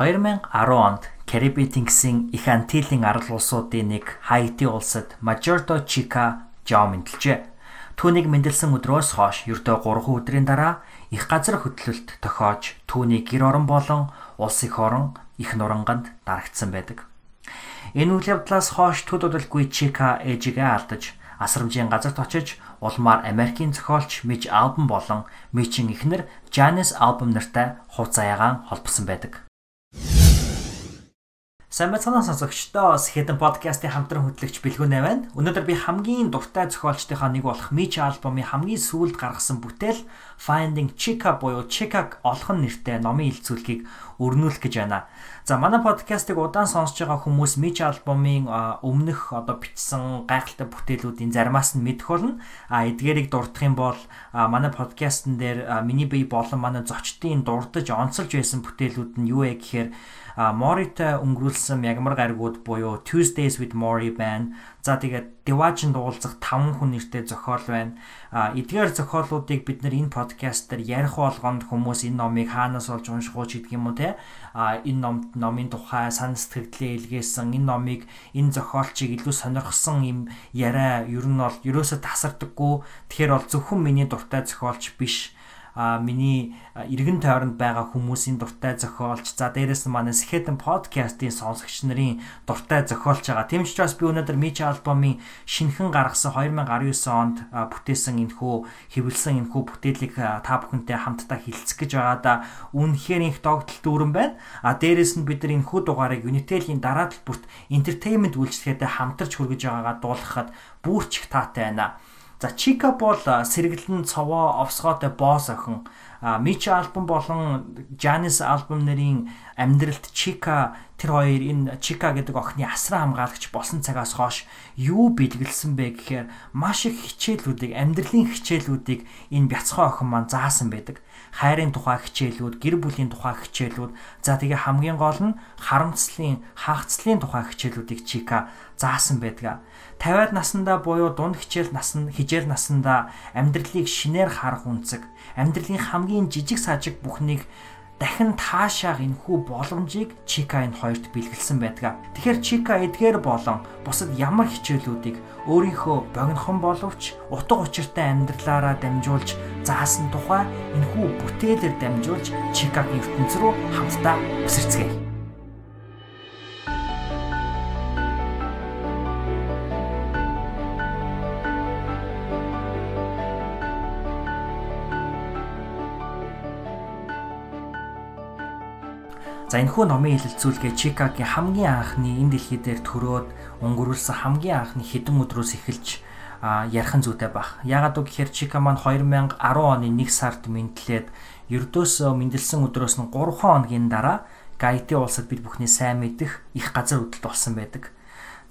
2010 онд тэнгисийн их Антилийн арал улсуудын нэг Хайти улсад Majordo Chica жоо мэндэлжээ. Түүнийг мэндэлсэн өдрөөс хойш ердөө 3 өдрийн дараа их газар хөдлөлт тохиож түүний гэр орон болон улс их орон их нуранганд дарагдсан байдаг. Энэ үйл явдлаас хойш төд удалгүй Chica ээжигээ алдаж асрамжийн газарт очиж улмаар Америкийн зохиолч Mitch Albom болон Mitch-ийн эхнэр Janis Albom нартай хувь заяагаан холбосон байдаг. Сайн мэцхан сонсогчдоо Skeleton podcast-ийн хамтран хөтлөгч Бэлгүнэ байна. Өнөөдөр би хамгийн дуртай зохиолчдынхаа нэг болох Mitch Album-ийн хамгийн сүүлд гаргасан бүтээл Finding Chica буюу Chica олох нэртэй номын илцүүлгийг өрнүүлэх гэж байна. За манай подкастыг удаан сонсож байгаа хүмүүс Mitch Album-ийн өмнөх одоо бичсэн гайхалтай бүтээлүүдийн заримаас нь мэдэх болно. А эдгээрийг дурдах юм бол манай подкастн дээр миний бие болон манай зочдын дурдж онцолж байсан бүтээлүүд нь юу вэ гэхээр Моритой өнгөрүүлсэн ягмар гаригууд буюу Tuesdays with Mori байна. За тэгээд Divajan дуулзах 5 хүн нэртэй зохиол байна. А эдгээр зохиолуудыг бид нар энэ подкаст дээр ярих болгонд хүмүүс энэ номыг хаанаас олж унших уу гэдэг юм уу те. А энэ номд номын тухай сан сэтгэлдээ илгээсэн энэ номыг энэ зохиолчийг илүү сонирхсон юм яриа ер нь бол ерөөсө тасардаггүй. Тэгэхээр бол зөвхөн миний дуртай зохиолч биш миний эргэн тойронд байгаа хүмүүсийн дуртай зохиолч за дээрэс нь манай Skeleton podcast-ийн сонсогч нарын дуртай зохиолч байгаа. Тийм ч учраас би өнөөдөр Mitch альбомын шинэхэн гаргасан 2019 онд бүтээсэн энэхүү хэвлсэн энэхүү бүтээлийг та бүхэнтэй хамтдаа хилцэх гэж байгаа да үнэхээр их догтлолт дүүрэн байна. А дээрэс нь бид нар энэхүү дугаарыг Unitel-ийн дараа талбарт entertainment үйлчлэгээтэй хамтарч хүргэж байгаагаа дуулгахад бүрч их таатай байна. За Чика бол сэргэлэн цовоо овсгоотой босс охин. Мич альбом болон Janis альбом нарын амьдралд Чика тэр хоёр энэ Чика гэдэг охины асран хамгаалагч болсон цагаас хойш юу бэлгэлсэн бэ гэхээр маш их хичээлүүдийг амьдралын хичээлүүдийг энэ бяцхан охин маань заасан байдаг. Хайрын тухай хичээлүүд, гэр бүлийн тухай хичээлүүд, за тэгээ хамгийн гол нь харамцлын, хаагцлын тухай хичээлүүдийг Чика заасан байдаг. 50-аад наснда буюу дунд хичээл наснд хижээл наснда амьдралыг шинээр харах үнцэг, амьдралын хамгийн жижиг сажиг бүхнийг дахин таашаах энхүү боломжийг Чика энэ хоёрт бэлгэлсэн байдаг. Тэгэхээр Чика эдгээр болон бусад ямар хичээлүүдийг өөрийнхөө богинохон боловч утга учиртай амьдралаараа дамжуулж заасан тухай энхүү бүтээлээр дамжуулж Чикагийн ертөнц рүү хамтдаа өсөрцгээе. За энэхүү номын хэлэлцүүлгээ Чикагийн хамгийн анхны энэ дэлхий дээр төрөөд өнгөрүүлсэн хамгийн анхны хэдэн өдрөөс эхэлж ярих зүйтэй баг. Ягаад үг гэхээр Чика маань 2010 оны 1 сард мэдлээд ердөөсөө мэдлсэн өдрөөс нь 3 хоногийн дараа Гайти улсад бид бүхний сайн мэдэх их газар хөдлөлт болсон байдаг.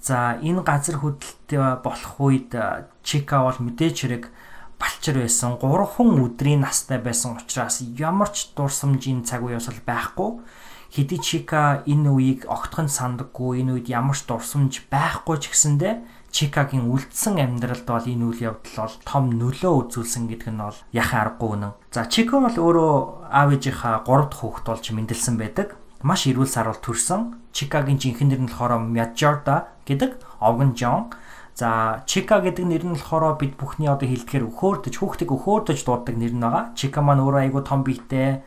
За энэ газар хөдлөлт болох үед Чика бол мэдээч хэрэг балчир байсан 3 хүн өдрийн настай байсан учраас ямар ч дурсамжийн цаг үе бас байхгүй хэдий Чика энэ үеийг огтхон сандаггүй энэ үед ямар ч дурсамж байхгүй ч гэсэндэ Чикагийн үлдсэн амьдралд бол энэ үйл явдал бол том нөлөө үзүүлсэн гэдэг нь бол яхаа аргагүй үнэн. За Чика бол өөрөө аав ээжийнхаа 3 дахь хүүхэд болж мэндэлсэн байдаг. Маш эрүүл сарвал төрсэн. Чикагийн жинхэнэ нэр нь болохоор Majorda гэдэг овгон Жон. За Чика гэдэг нэр нь болохоор бид бүхний одоо хэлдэгээр өхөөрдөж хүүхдийг өхөөрдөж дууддаг нэр нь байгаа. Чика маань өөрөө айгүй том биетэй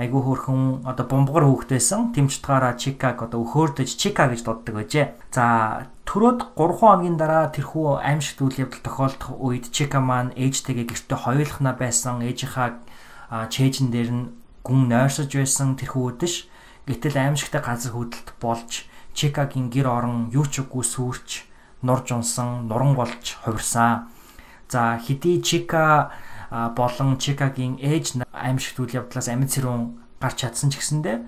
айгүй хөөрхөн одоо бомбогор хөөхтэйсэн тэмч утгаараа Чикаг одоо өхөөрдөж Чика гэж дууддаг байжээ. За төрөөд 3 хоногийн дараа тэрхүү аимшигт үйл явдал тохиолдох үед Чика маань ээжтэйгээ гэртээ хоёулахна байсан ээжийнхаа чэйжэн дээр нь гүн нойрсож байсан тэрхүү үдэш гэтэл аимшигтай газар хөдлөлт болж Чикагийн гэр орон юу ч үгүй сүрч нурж унсан нуран болж хувирсан. За хэдий Чика болон Чикагийн ээж аимшигт үйл явдлаас амьд сэрүүн гарч чадсан ч гэсэндэ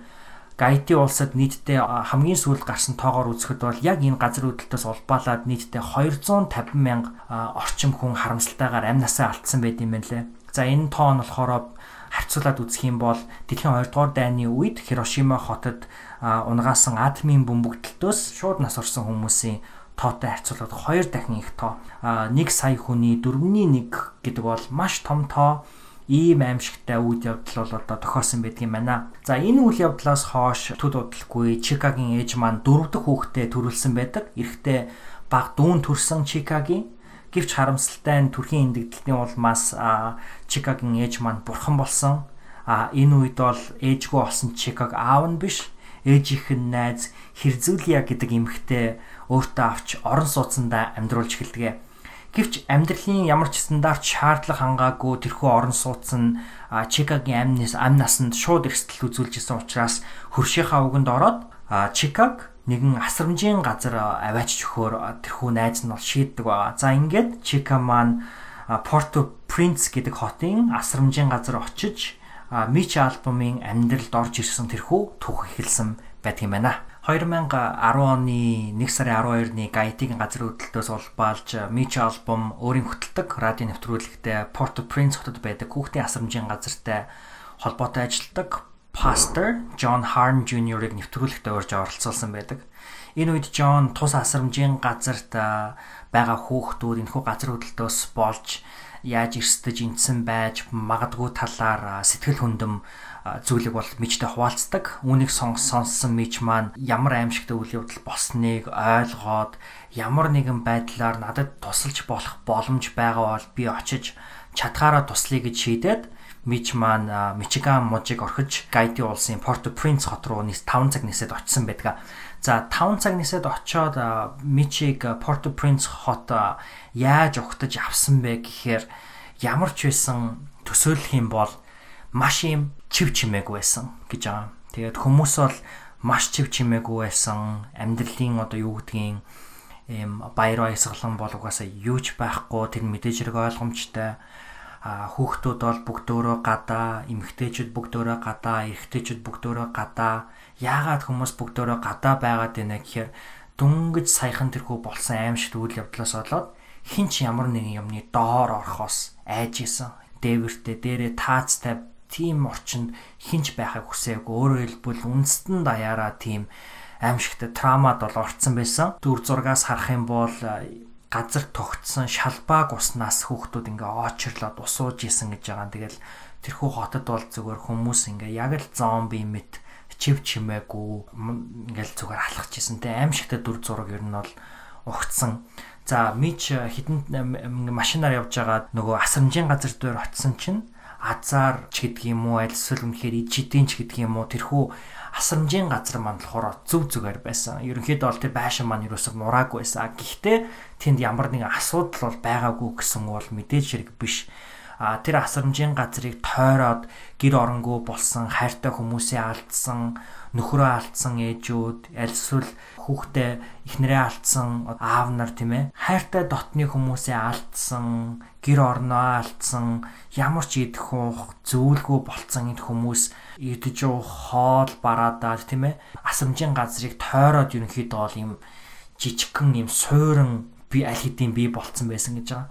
Гайти улсад нийтдээ хамгийн сүүлд гарсан тоогоор үзэхэд бол яг энэ газар хөдлөлтөөс улбаалаад нийтдээ 250 мянга орчим хүн харамсалтайгаар амь насаа алдсан байт юм байна лээ. За энэ тоо нь болохоор харьцуулаад үзэх юм бол дэлхийн 2 дугаар дайны үед Хирошима хотод унгаасан атомын бөмбөгдөлтөөс шууд нас орсон хүмүүсийн тоотой харьцуулаад 2 дахин их тоо. А 1 сая хүний 4.1 гэдэг бол маш том тоо. ийм аимшигтай үйл явдал бол одоо тохиосон байдгийн байна. За энэ үйл явдлаас хойш төд удалгүй Чикагийн ээж маань дөрөв дэх хүүхдээ төрүүлсэн байдаг. Эрэхтээ баг дүүн төрсэн Чикагийн гэвч харамсалтай нь төрхийн эндэгдэлтийн улмаас Чикагийн ээж маань бурхан болсон. А энэ үед бол ээжгүй болсон Чикаг аав нь биш ээжийнх нь найз Хэрзүүлия гэдэг эмэгтэй өөртөө авч орон сууцандаа амьдруулж эхэлдэг. Гэвч амьдралын ямар ч стандарт шаардлага хангаагүй тэрхүү орон сууцсан Чикагийн амнаас амнасанд шууд эрсдэл үзүүлж исэн учраас хөршийнхаа үгэнд ороод Чикаг нэгэн асрамжийн газар аваачч өгөхөөр тэрхүү найз нь бол шийддэг байгаа. За ингээд Чика маань Порто Принц гэдэг хотын асрамжийн газар очиж Мич альбомын амьдралд орж ирсэн тэрхүү түүх эхэлсэн байдгийн байна. 2010 оны 1 сарын 12-ны Гаитигийн газар хөдлөлтөөс улбаалж Мич альбом өөрийн хөтэлдэг радио нэвтрүүлэгтээ Port-au-Prince хотод байдаг хүүхдийн асрамжийн газартай холбоотой ажилладаг Pastor John Harn Jr.-ыг нэвтрүүлэгтээ урьж оролцуулсан байдаг. Энэ үед John тус асрамжийн газарт байгаа хүүхдүүд энэхүү газар хөдлөлтөөс болж яаж эрсдэж энтсэн байж магадгүй талаар сэтгэл хөндөм зүйлийг бол мичтэй хуваалцдаг. Үүнийг сонссон мич маань ямар аимшигтай үйл явдал болсныг ойлгоод ямар нэгэн байдлаар надад тусалж болох боломж байгаа бол би очиж чадхаараа туслая гэж шийдээд мич маань Мичиган мужийг орхиж Гайди улсын Порт-Принц хот руу нийс 5 цаг нисээд очисон байдаг. За 5 цаг нисээд очоод Мичиг Порт-Принц хот яаж ухтаж авсан бэ гэхээр ямар ч байсан төсөөлөх юм бол маш юм чив чимээгүй байсан гэж байгаа. Тэгээд хүмүүс бол маш чив чимээгүй байсан. Амьдралын одоо юу гэдгийг ийм баяр баясгалан бол угаасаа юуч байхгүй тэр мэдээж хэрэг ойлгомжтой хүүхдүүд бол бүгдөө гадаа, эмэгтэйчүүд бүгдөө гадаа, эрэгтэйчүүд бүгдөө гадаа. Яагаад хүмүүс бүгдөө гадаа байгаад байна гэхээр дүнгэж саяхан тэрхүү болсон аимшигт үйл явдлаас болоод хинч ямар нэгэн юмны доор орохоос айж исэн. Дээвэртээ дээрээ таацтай тийм орчинд хинч байхыг хүсээгүй. Өөрөөр хэлбэл үндэстэн даяараа тийм аимшигтай травмад бол орцсон байсан. Дүр зургаас харах юм бол газар тогтсон шалбааг уснаас хүүхдүүд ингээ оочрлоод усууж исэн гэж байгаа. Тэгэл тэрхүү хотод бол зүгээр хүмүүс ингээ яг л зомби мэт чив чимээгүй ингээл зүгээр алхаж исэн. Тэ аимшигтай дүр зураг ер нь бол угтсан. За мич хитэн машинаар явж байгаа нөгөө асрамжийн газар дээр очисон чинь азар ч гэдэг юм уу аль эсвэл үнэхээр ижидийн ч гэдэг юм уу тэрхүү асрамжийн газар маань болохоор зөв зүгээр байсан. Ерөнхийдөө бол тэр байшин маань юусоо нураагүй байсан. Гэхдээ тэнд ямар нэгэн асуудал бол байгаагүй гэсэн бол мэдээж хэрэг биш. А тэр асрамжийн газрыг тойроод гэр оронгүй болсон хайртай хүмүүсээ алдсан нөхрөө алдсан ээжүүд аль эсвэл хүүхдээ эхнэрээ алдсан аав нар тийм ээ хайртай дотны хүмүүсээ алдсан гэр орноо алдсан ямар ч идэх уух зөвлгөө болцсон энэ хүмүүс идэж уух хоол бараадаад тийм ээ асамжийн газрыг тойроод ерөнхийдөө бол юм жижигхэн юм суурин би аль хэдийн бий болцсон байсан гэж байгаа.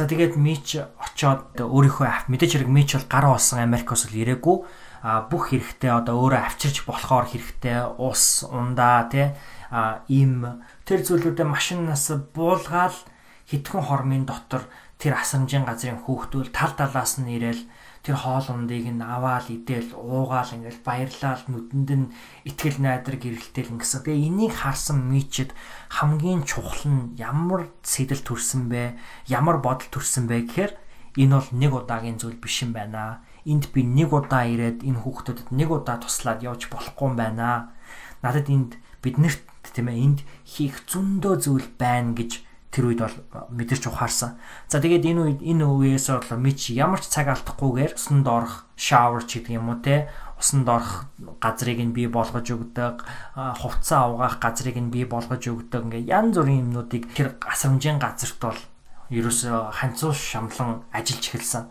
За тэгээд мич очоод өөрийнхөө мэдээж хэрэг мич бол гар болсон Америкос л ирээгүй. А бүх хэрэгтэй одоо өөрөө авчирч болохоор хэрэгтэй ус ундаа тий а им тэр зүйлүүдэд машинаас буулгаал хитгэн хормын дотор тэр асамжийн газрын хүүхдүүл тал талаас нь ирээл тэр хоол ундыг нь аваал идэл уугаал ингээл баярлал нүдэнд нь итгэл найдар гэрэлтэл ингэсэн. Тэгээ энийг харсан мичэд хамгийн чухал нь ямар сэтэл төрсэн бэ? Ямар бодол төрсэн бэ гэхээр энэ бол нэг удаагийн зүйл биш юм байна энд би нэг удаа ирээд энэ хүүхдэд нэг удаа туслаад явж болохгүй юм байна. Надад энд биднэрт тийм ээ энд хийх зөндөө зүйл байна гэж тэр үед бол мэдэрч ухаарсан. За тэгээд энэ үед энэ үеэс бол мич ямар ч цаг алдахгүйгээр усанд орох shower ч гэдэг юм уу те усанд орох газрыг нь бий болгож өгдөг, хувцас авгаах газрыг нь бий болгож өгдөг. Ингээ янз бүрийн юмнуудыг тэр асрамжийн газарт бол ерөөсөө ханцуу шамлан ажиллаж эхэлсэн.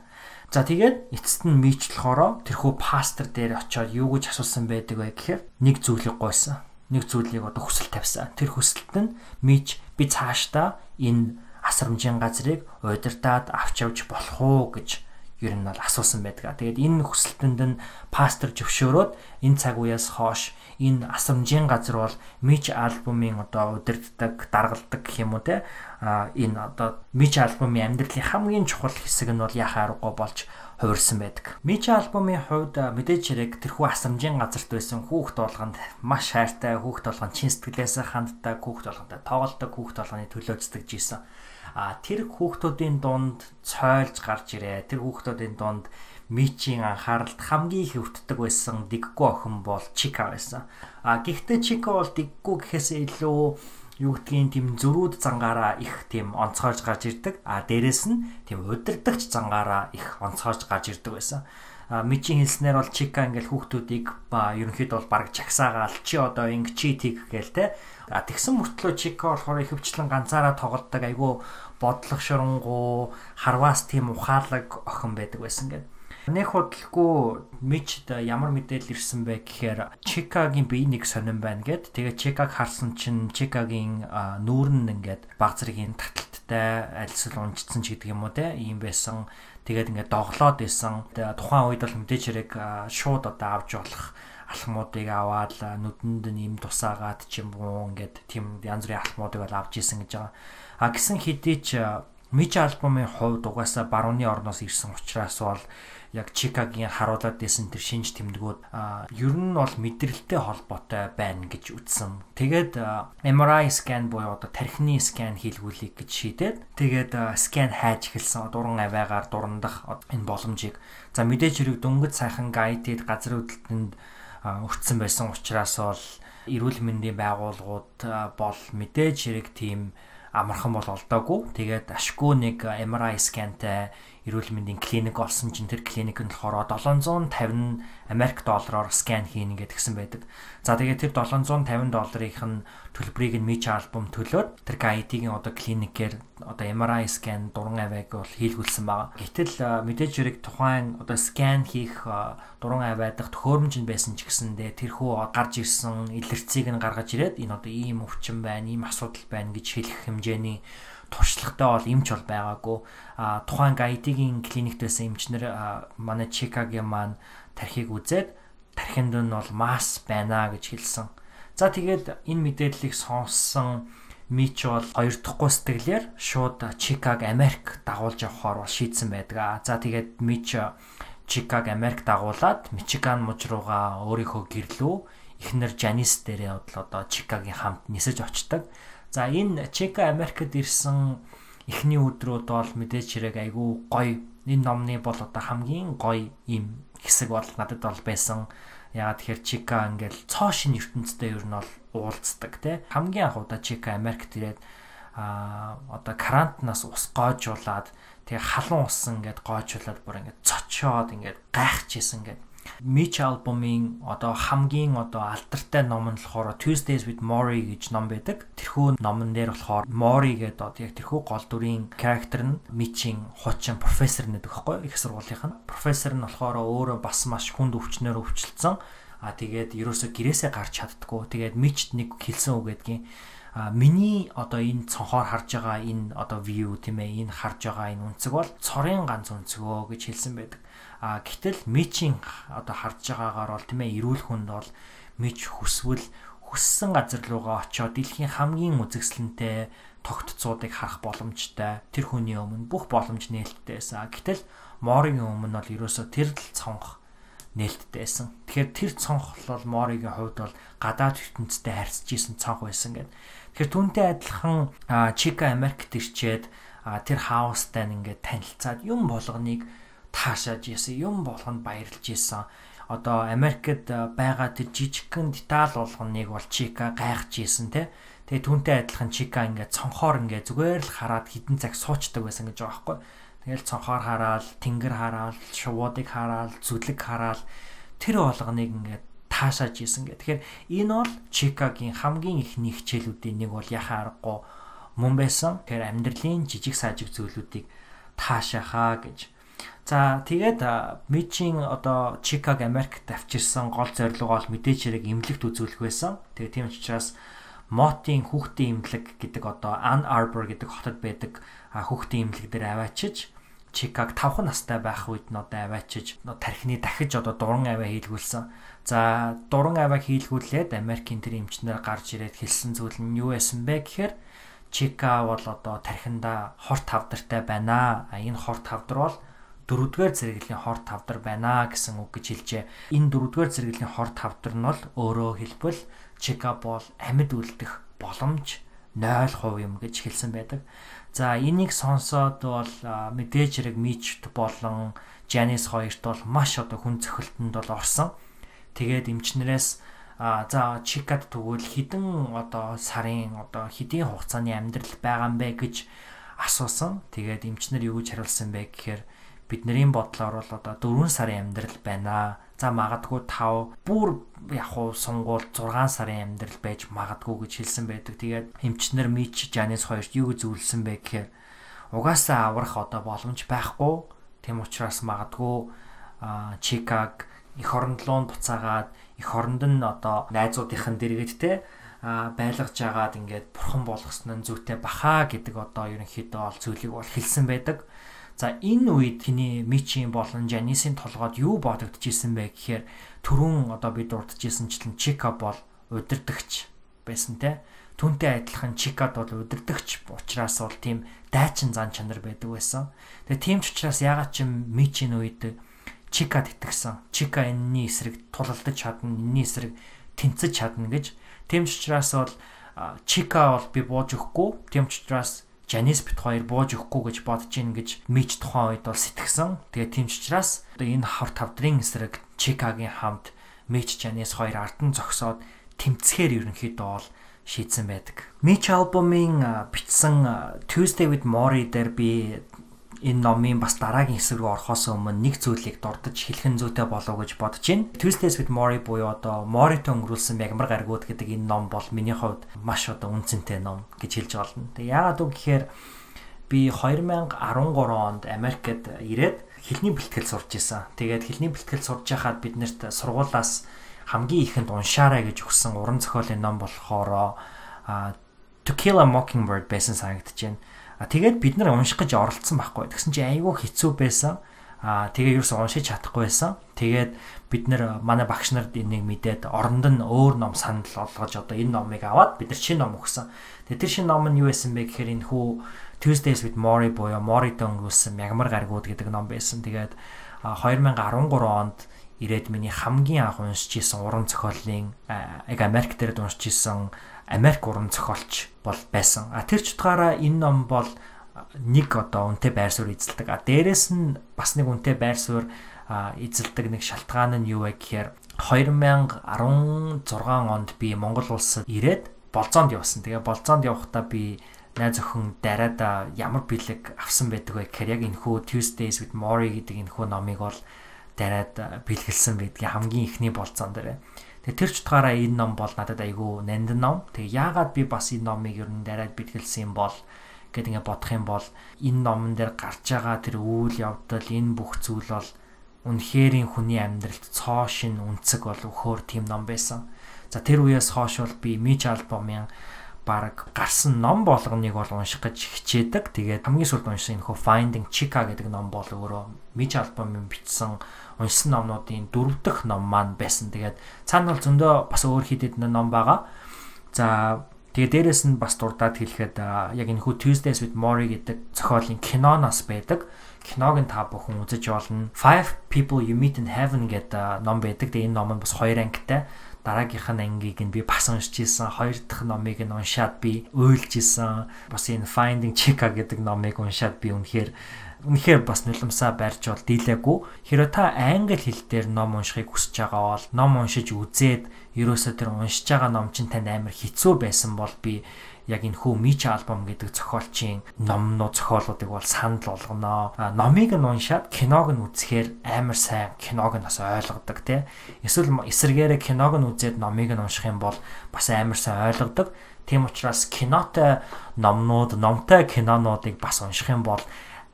За тэгээд эцэст нь мийчлэхороо тэрхүү пастор дээр очиод юу гэж асуусан байдаг вэ гэхээр нэг зүйлийг гойсон. Нэг зүйлийг одоо хүсэл тавьсан. Тэр хүсэлт нь мийч би цаашдаа энэ асрамжийн газрыг удирдаад авч явж болох уу гэж ер нь бол асуусан байдаг. Тэгээд энэ хүсэлтэнд нь пастор зөвшөөрөөд энэ цаг үеэс хойш энэ асрамжийн газар бол Mitch альбомын одоо удирддаг, даргалдаг гэх юм уу те а энэ одоо Mitch альбомын амьдралын хамгийн чухал хэсэг нь бол яхаа аргагүй болж хувирсан байдаг. Mitch альбомын хувьд мэдээж хэрэг тэрхүү асрамжийн газарт байсан хүүхд болгонд маш хайртай, хүүхд болгонд чин сэтгэлээс ханддаг, хүүхд болгонтой тоглодог, хүүхд болгоны төлөөцдөг жисэн. А тэр хүүхдүүдийн дунд цойлж гарч ирээ. Тэр хүүхдүүдийн дунд Мичийн анхааралд хамгийн их өвддөг байсан Диггүй охин бол Чика байсан. А гэхдээ Чика бол Диггүй гэхээсээ илүү юу гэдгийг тийм зөрүүд зангаараа их тийм онцгойж гарч ирдэг. А дээрэс нь тийм удирдахч зангаараа их онцгойж гарч ирдэг байсан. А Мичийн хэлснээр бол Чика ингээл хүүхдүүдийг ерөнхийдөө бол баг чагсаагаал чи одоо инг чи тийг гээл те. А тэгсэн мөртлөө Чика болохоор ихэвчлэн ганцаараа тоглолдог айгүй бодлого шоронгоо харваас тийм ухаалаг охин байдаг байсан гэдэг. Нэг худалгүй Мичд ямар мэдээлэл ирсэн бэ гэхээр Чикагийн бие нэг сонирн байна гэд. Тэгээ Чикаг харсан чинь Чикагийн нүүр нь ингээд баг зэргийн таталттай альсэл унжсан ч гэдэг юм уу те ийм байсан. Тэгээд ингээд доглоод исэн. Тухайн үед бол мэдээж хэрэг шууд одоо авч болох алхмуудыг аваад нүдэнд нь им тусаагаад ч юм уу ингээд тийм янз бүрийн алхмуудыг бол авч исэн гэж байгаа. А гисэн хэдий ч Мич альбомын хувьд угаасаа барууны орноос ирсэн учраас бол яг Чикагийн харуулад байсан тэр шинж тэмдгүүд ер нь бол мэдрэлтэй холбоотой байна гэж үзсэн. Тэгээд MRI scan буюу одоо тархины скан хийлгүүлэх гэж шийдээд тэгээд скан хайж эхэлсэн. Дуран аваагаар дурандах энэ боломжийг за мэдээж хэрэг дөнгөж сайхан гайдed газар хөдлөлтөнд өртсөн байсан учраас бол эрүүл мэндийн байгууллагууд бол мэдээж хэрэг тийм амархан бол олдоогүй. Тэгээд ашгүй нэг MRI скантай эрүүл мэндийн клиник олсон чинь тэр клиник нь болохоор 750 Америк доллараар скан хийнэ гэдгсэн байдаг. За тэгээд тэр 750 долларыг нь төлбөрийг нь Мич альбом төлөөд тэр GIT-ийн одоо клиникээр одоо MRI скан дуран авайг бол хийлгүүлсэн байгаа. Гэтэл мэдээж хэрэг тухайн одоо скан хийх дуран авайдах төхөөрөмж нь байсан ч гэсэндээ тэрхүү гарч ирсэн илэрцгийг нь гаргаж ирээд энэ одоо ийм өвчин байна, ийм асуудал байна гэж хэлэх хэмжээний туршлагатай бол эмч бол байгаагүй. А тухайн гайдигийн клиникт байсан эмчнэр манай Чикагийн маань тархийг үзээд тархинд нь бол масс байна гэж хэлсэн. За тэгээд энэ мэдээллийг сонссон Мич бол хоёр дахь сэтгэлээр шууд Чикаг Америк дагуулж явахаар бол шийдсэн байдаг. За тэгээд Мич Чикаг Америк дагуулад Мичиган муж руугаа өөрийнхөө гэрлөө эхнэр Жанис дээрээ одоо Чикагийн хамт нисэж очдог. За энэ Чека Америкт ирсэн эхний өдрүүд бол мэдээж хэрэг айгүй гоё. Энэ номны бол одоо хамгийн гоё юм хэсэг бол надад бол байсан. Яагаад тэгэхээр Чика ингээл цоо шин ертөнцтэй ер нь бол уулздаг те. Хамгийн анх удаа Чика Америкт ирээд а одоо карантинаас ус гоожуулаад тэгээ халуун усан ингээд гоожуулаад бүр ингээд цочоод ингээд гайхажсэн ингээд Mitch альбомын одоо хамгийн одоо алдартай ном нь болохоор Tuesdays with Maury гэж ном байдаг. Тэрхүү номон дээр болохоор Maury гэдэг одоо яг тэрхүү гол дүрийн character нь Mitch-ийн хуучин профессор нэдэг байхгүй их сургуулийнх нь. Профессор нь болохоор өөрөө бас маш хүнд өвчнөөр өвчлцэн. А тэгээд ерөөсө гэрээсээ гарч чаддггүй. Тэгээд Mitch нэг хэлсэн үг гэдгийг а миний одоо энэ цонхоор харж байгаа энэ одоо view тийм ээ энэ харж байгаа энэ үнцэг бол цорын ганц үнцгөө гэж хэлсэн байдаг. А гэтэл мичийн одоо харж байгаагаар бол тийм ээ эрүүл хүнд бол мич хүсвэл хүссэн газар руугаа очиод дэлхийн хамгийн үзэсгэлэнтэй тогтцоодыг харах боломжтой. Тэр хүний өмнө бүх боломж нээлттэй байсан. Гэтэл Моригийн өмнө бол ерөөсөө тэр л цонх нээлттэй байсан. Тэгэхээр тэр цонх бол Моригийн хувьд бол гадаад ертөнцтэй харьцаж исэн цонх байсан гэдэг. Тэгэхээр түүнтэй адилхан Чика Америкт ирчээд тэр хаустай ингээд танилцаад юм болгоныг таашааж яасан юм болгонд баярлж исэн. Одоо Америкт байгаа тэр жижигхэн деталь болгоныг бол Чика гайхаж исэн те. Тэгээ түүнтэй адилхан Чика ингээд цонхоор ингээд зүгээр л хараад хідэн цаг суучдаг байсан гэж байгаа байхгүй. Тэгэл цонхоор хараад, тэнгэр хараад, шувуудыг хараад, зүлэг хараад тэр болгоныг ингээд таашааж исэн гэх. Тэгэхээр энэ бол Чикагийн хамгийн ихний хичээлүүдийн нэг бол яхаа аргагүй мөн байсан. Тэгэхээр амьдралын жижиг сажиг зүйлүүдийг таашаахаа гэж За тэгээд Мичийн одоо Чикаг Америкт авчирсан гол зорилго бол мэдээж хэрэг имлэгт үзүүлэх байсан. Тэгээд тийм учраас Мотийн хүүхдийн имлэг гэдэг одоо Ann Arbor гэдэг хотод байдаг хүүхдийн имлэг дээр аваачиж Чикаг 5 настай байх үед нь одоо аваачиж тархины дахиж одоо дуран аваа хийлгүүлсэн. За дуран аваа хийлгүүлээд Америкийн тэр эмчнэр гарч ирээд хэлсэн зүйл нь юу байсан бэ гэхээр Чика бол одоо тархинда хорт тавдартай байна. А энэ хорт тавдар бол дөрөвдүгээр зэрэглэлийн хорт тавдар байна гэсэн үг гэж хэлжээ. Энэ дөрөвдүгээр зэрэглэлийн хорт тавдар нь бол өөрөө хэлбэл Чика бол амьд үлдэх боломж 0% юм гэж хэлсэн байдаг. За энийг сонсоод бол мэдээж хэрэг Мичт болон Жанис хоёрт бол маш одоо хүн цохилтонд бол орсон. Тэгээд эмчнэрээс за чикад тэгвэл хідэн одоо сарын одоо хэдийн хугацааны амьдрал байгаа юм бэ гэж асуусан. Тэгээд эмчнэр юу гэж хариулсан бэ гэхээр бидний бодлоор бол одоо 4 сарын амьдрал байна. За магадгүй 5 бүр яг уу сунгуул 6 сарын амьдрал байж магадгүй гэж хэлсэн байдаг. Тэгээд эмчнэр Мич Жанис хоёрт юу гэж зөвлөсөн бэ гэхээр угаасаа аврах одоо боломж байхгүй. Тэм учраас магадгүй Чикаг эх оронд руу буцаагаад эх оронд нь одоо найзуудынхан дэргэд те байлгаж агаад ингээд бурхан болгосон нь зүйтэй баха гэдэг одоо ерөнхийдөө ол зүйлийг бол хэлсэн байдаг. За энэ үед тний Мичийн болон Жанисийн толгойд юу бодогдчихсэн бэ гэхээр түрүүн одоо бид урдчихсэнчлэн Чика бол удирдахч байсан те. Түүнтэй адилхан Чикад бол удирдахч учраас бол тийм дайчин зан чанар байдаг байсан. Тэгээ тийм ч учраас ягаад ч Мичийн үед Чикад итгэсэн. Чика энэний эсрэг тулалдаж чадна, энэний эсрэг тэнцэж чадна гэж. Тийм ч учраас бол Чика бол би бууж өгөхгүй. Тийм ч учраас Жанис бит хоёр бууж өгөхгүй гэж бодож ийн гэж Мич тухайн үед бол сэтгсэн. Тэгээ тийм ч учраас одоо энэ хав тавдрын эсрэг Чикагийн хамт Мич Жанис хоёр ард нь зогсоод тэмцэхээр ерөнхийдөө бол шийдсэн байдаг. Мич альбомын бичсэн Tuesday with Mori дээр би энэ номын бас дараагийн хэсэг рүү орохоос өмнө нэг зүйлийг дурдж хэлхэн зүйтэй болов гэж бодож байна. Tuesdays with Mori буюу одоо Mori-тэй өнгөрүүлсэн мягмар гаргууд гэдэг энэ ном бол миний хувьд маш одоо үнцэнтэй ном гэж хэлж болно. Тэгээ яагаад үг гэхээр би 2013 онд Америкт ирээд хэлний бэлтгэл сурч исэн. Тэгээд хэлний бэлтгэл сурж байхад биднэрт сургуулаас хамгийн ихэнд уншаарай гэж өгсөн уран зохиолын ном болохоор To Kill a Mockingbird байсан санагдаж байна. А тэгээд бид нар унших гэж оролцсон байхгүй. Тэгсэн чинь айгүй хэцүү байсан. Аа тэгээ юусэн уншиж чадахгүй байсан. Тэгээд бид нэр манай багш нарт энийг мэдээд оронд нь өөр ном санал олгож одоо энэ номыг аваад бид нар шинэ ном өгсөн. Тэгээд тэр шинэ ном нь юу байсан бэ гэхээр энэ хүү Tuesdays with Mori буюу Mori-тэй өнгөрүүлсэн мягмар гаргууд гэдэг ном байсан. Тэгээд 2013 онд ирээд миний хамгийн анх уншиж исэн уран зохиолын яг Америк дээр уншиж исэн Америк уран зохиолч бол байсан. А тэр ч утгаараа энэ ном бол нэг одоо үнэтэй байр суурь эзэлдэг. А дээрэс нь бас нэг үнэтэй байр суурь эзэлдэг нэг шалтгаан нь юу вэ гэхээр 2016 онд би Монгол улсад ирээд болзоонд явсан. Тэгээ болзоонд явахдаа би найз охин дараад ямар бэлэг авсан байдаг вэ гэхээр яг энэхүү Tuesdays with Mori гэдэг энэхүү номыг бол дараад бэлгэлсэн байдгийн хамгийн ихний болзоон дээр. Тэгээ тэр ч утгаараа энэ ном бол надад айгүй нандин ном. Тэгээ яагаад би бас энэ номыг ер нь дараад битгэлсэн юм бол гэд ингээ бодох юм бол энэ номон дээр гарч байгаа тэр үйл явдал энэ бүх зүйл бол үнэхэрийн хүний амьдралд цоо шин үнцэг бол өхөр тийм ном байсан. За тэр үеэс хойш бол би Мич альбомын баг гарсан ном болгоныг бол унших гэж хичээдэг. Тэгээд хамгийн сүүлд уншсан энэ хөө Finding Chica гэдэг ном бол өөрөө Мич альбомын бичсэн уншсан номнуудын дөрөв дэх ном маань байсан. Тэгээд цаана бол зөндөө бас өөр хідэд ном байгаа. За тэгээ дээрэс нь бас дурдаад хэлэхэд яг энэ хүү Tuesdays with Mori гэдэг зохиолын киноноос байдаг. Киног нь та бүхэн үзэж болно. Five People You Meet in Heaven гэдэг ном байдаг. Тэгээ энэ ном нь бас хоёр ангитай дараагийнх нь ангийг нь би бас уншиж исэн. Хоёр дахь номыг нь уншаад би уйлж исэн. Бас энэ Finding Chica гэдэг номыг уншаад би үнэхээр үнэхээр бас нулимсаа барьж бол дийлээгүй. Хэрэв та англи хэл дээр ном уншихыг хүсэж байгаа бол ном уншиж үзээд ерөөсөө тэр уншиж байгаа ном чинь танд амар хэцүү байсан бол би яг энэ хүү Мич альбом гэдэг зохиолчийн номнууд зохиолуудыг бол санал болгоно. Номыг нь уншаад киног нь үзэхээр амар сайн киног нь бас ойлгодог тий. Эсвэл эсэргээрээ киног нь үзээд номыг нь унших юм бол бас амар сайн ойлгодог. Тийм учраас кинотой номнууд, номтой кинонуудыг бас унших юм бол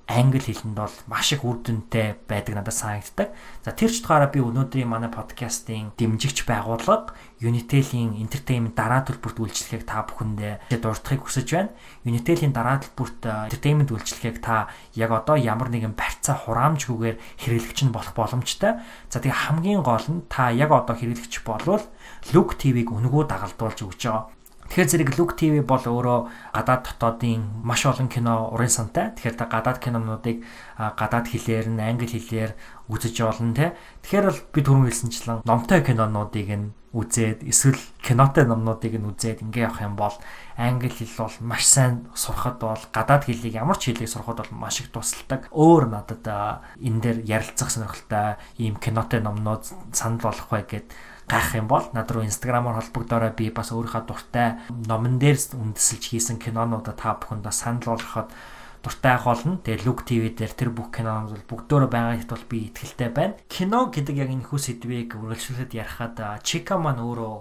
англи хэлэнд бол маш их үр дүнтэй байдаг надад санагддаг. За тэр ч утгаараа би өнөөдрийн манай подкастын дэмжигч байгууллага Unitel-ийн entertainment дараа төлбөрт үйлчлэхийг та бүхэндээ дурдахыг хүсэж байна. Unitel-ийн дараа төлбөрт entertainment үйлчлэхийг та яг одоо ямар нэгэн барьцаа хураамжгүйгээр хэрэглэгч нь болох боломжтой. За тэгээ хамгийн гол нь та яг одоо хэрэглэгч болвол Look TV-г өнгөө дагалдуулж өгч байгаа. Тэгэхээр зэрэг Look TV бол өөрөө гадаад дотоодын маш олон кино урын сантай. Тэгэхээр та гадаад кинонуудыг гадаад хэлээр нь англи хэлээр үзэж болно те. Тэгэхээр бол би түрүүн хэлсэнчлэн номтой кинонуудыг нь үзээд эсвэл кинотой номнуудыг нь үзээд ингээ явах юм бол англи хэл бол маш сайн сурахад бол гадаад хэлийг ямар ч хэлийг сурахад бол маш их тусалдаг. Өөр надад энэ дээр ярилцах сонирхолтой ийм кинотой номнууд санал болох бай гэд гайх юм бол над руу инстаграмаар холбогдорой би бас өөрийнхөө дуртай номон дээр үндэслэж хийсэн кинонуудаа та бүхэнд санал болгоход дуртай болно. Тэгээ Look TV дээр тэр бүх кинонууд бол бүгдөө байгаа хэд бол би итгэлтэй байна. Кино гэдэг яг энэ хүү сэдвийг үргэлжлүүлээд ярихад Чика маань өөрөө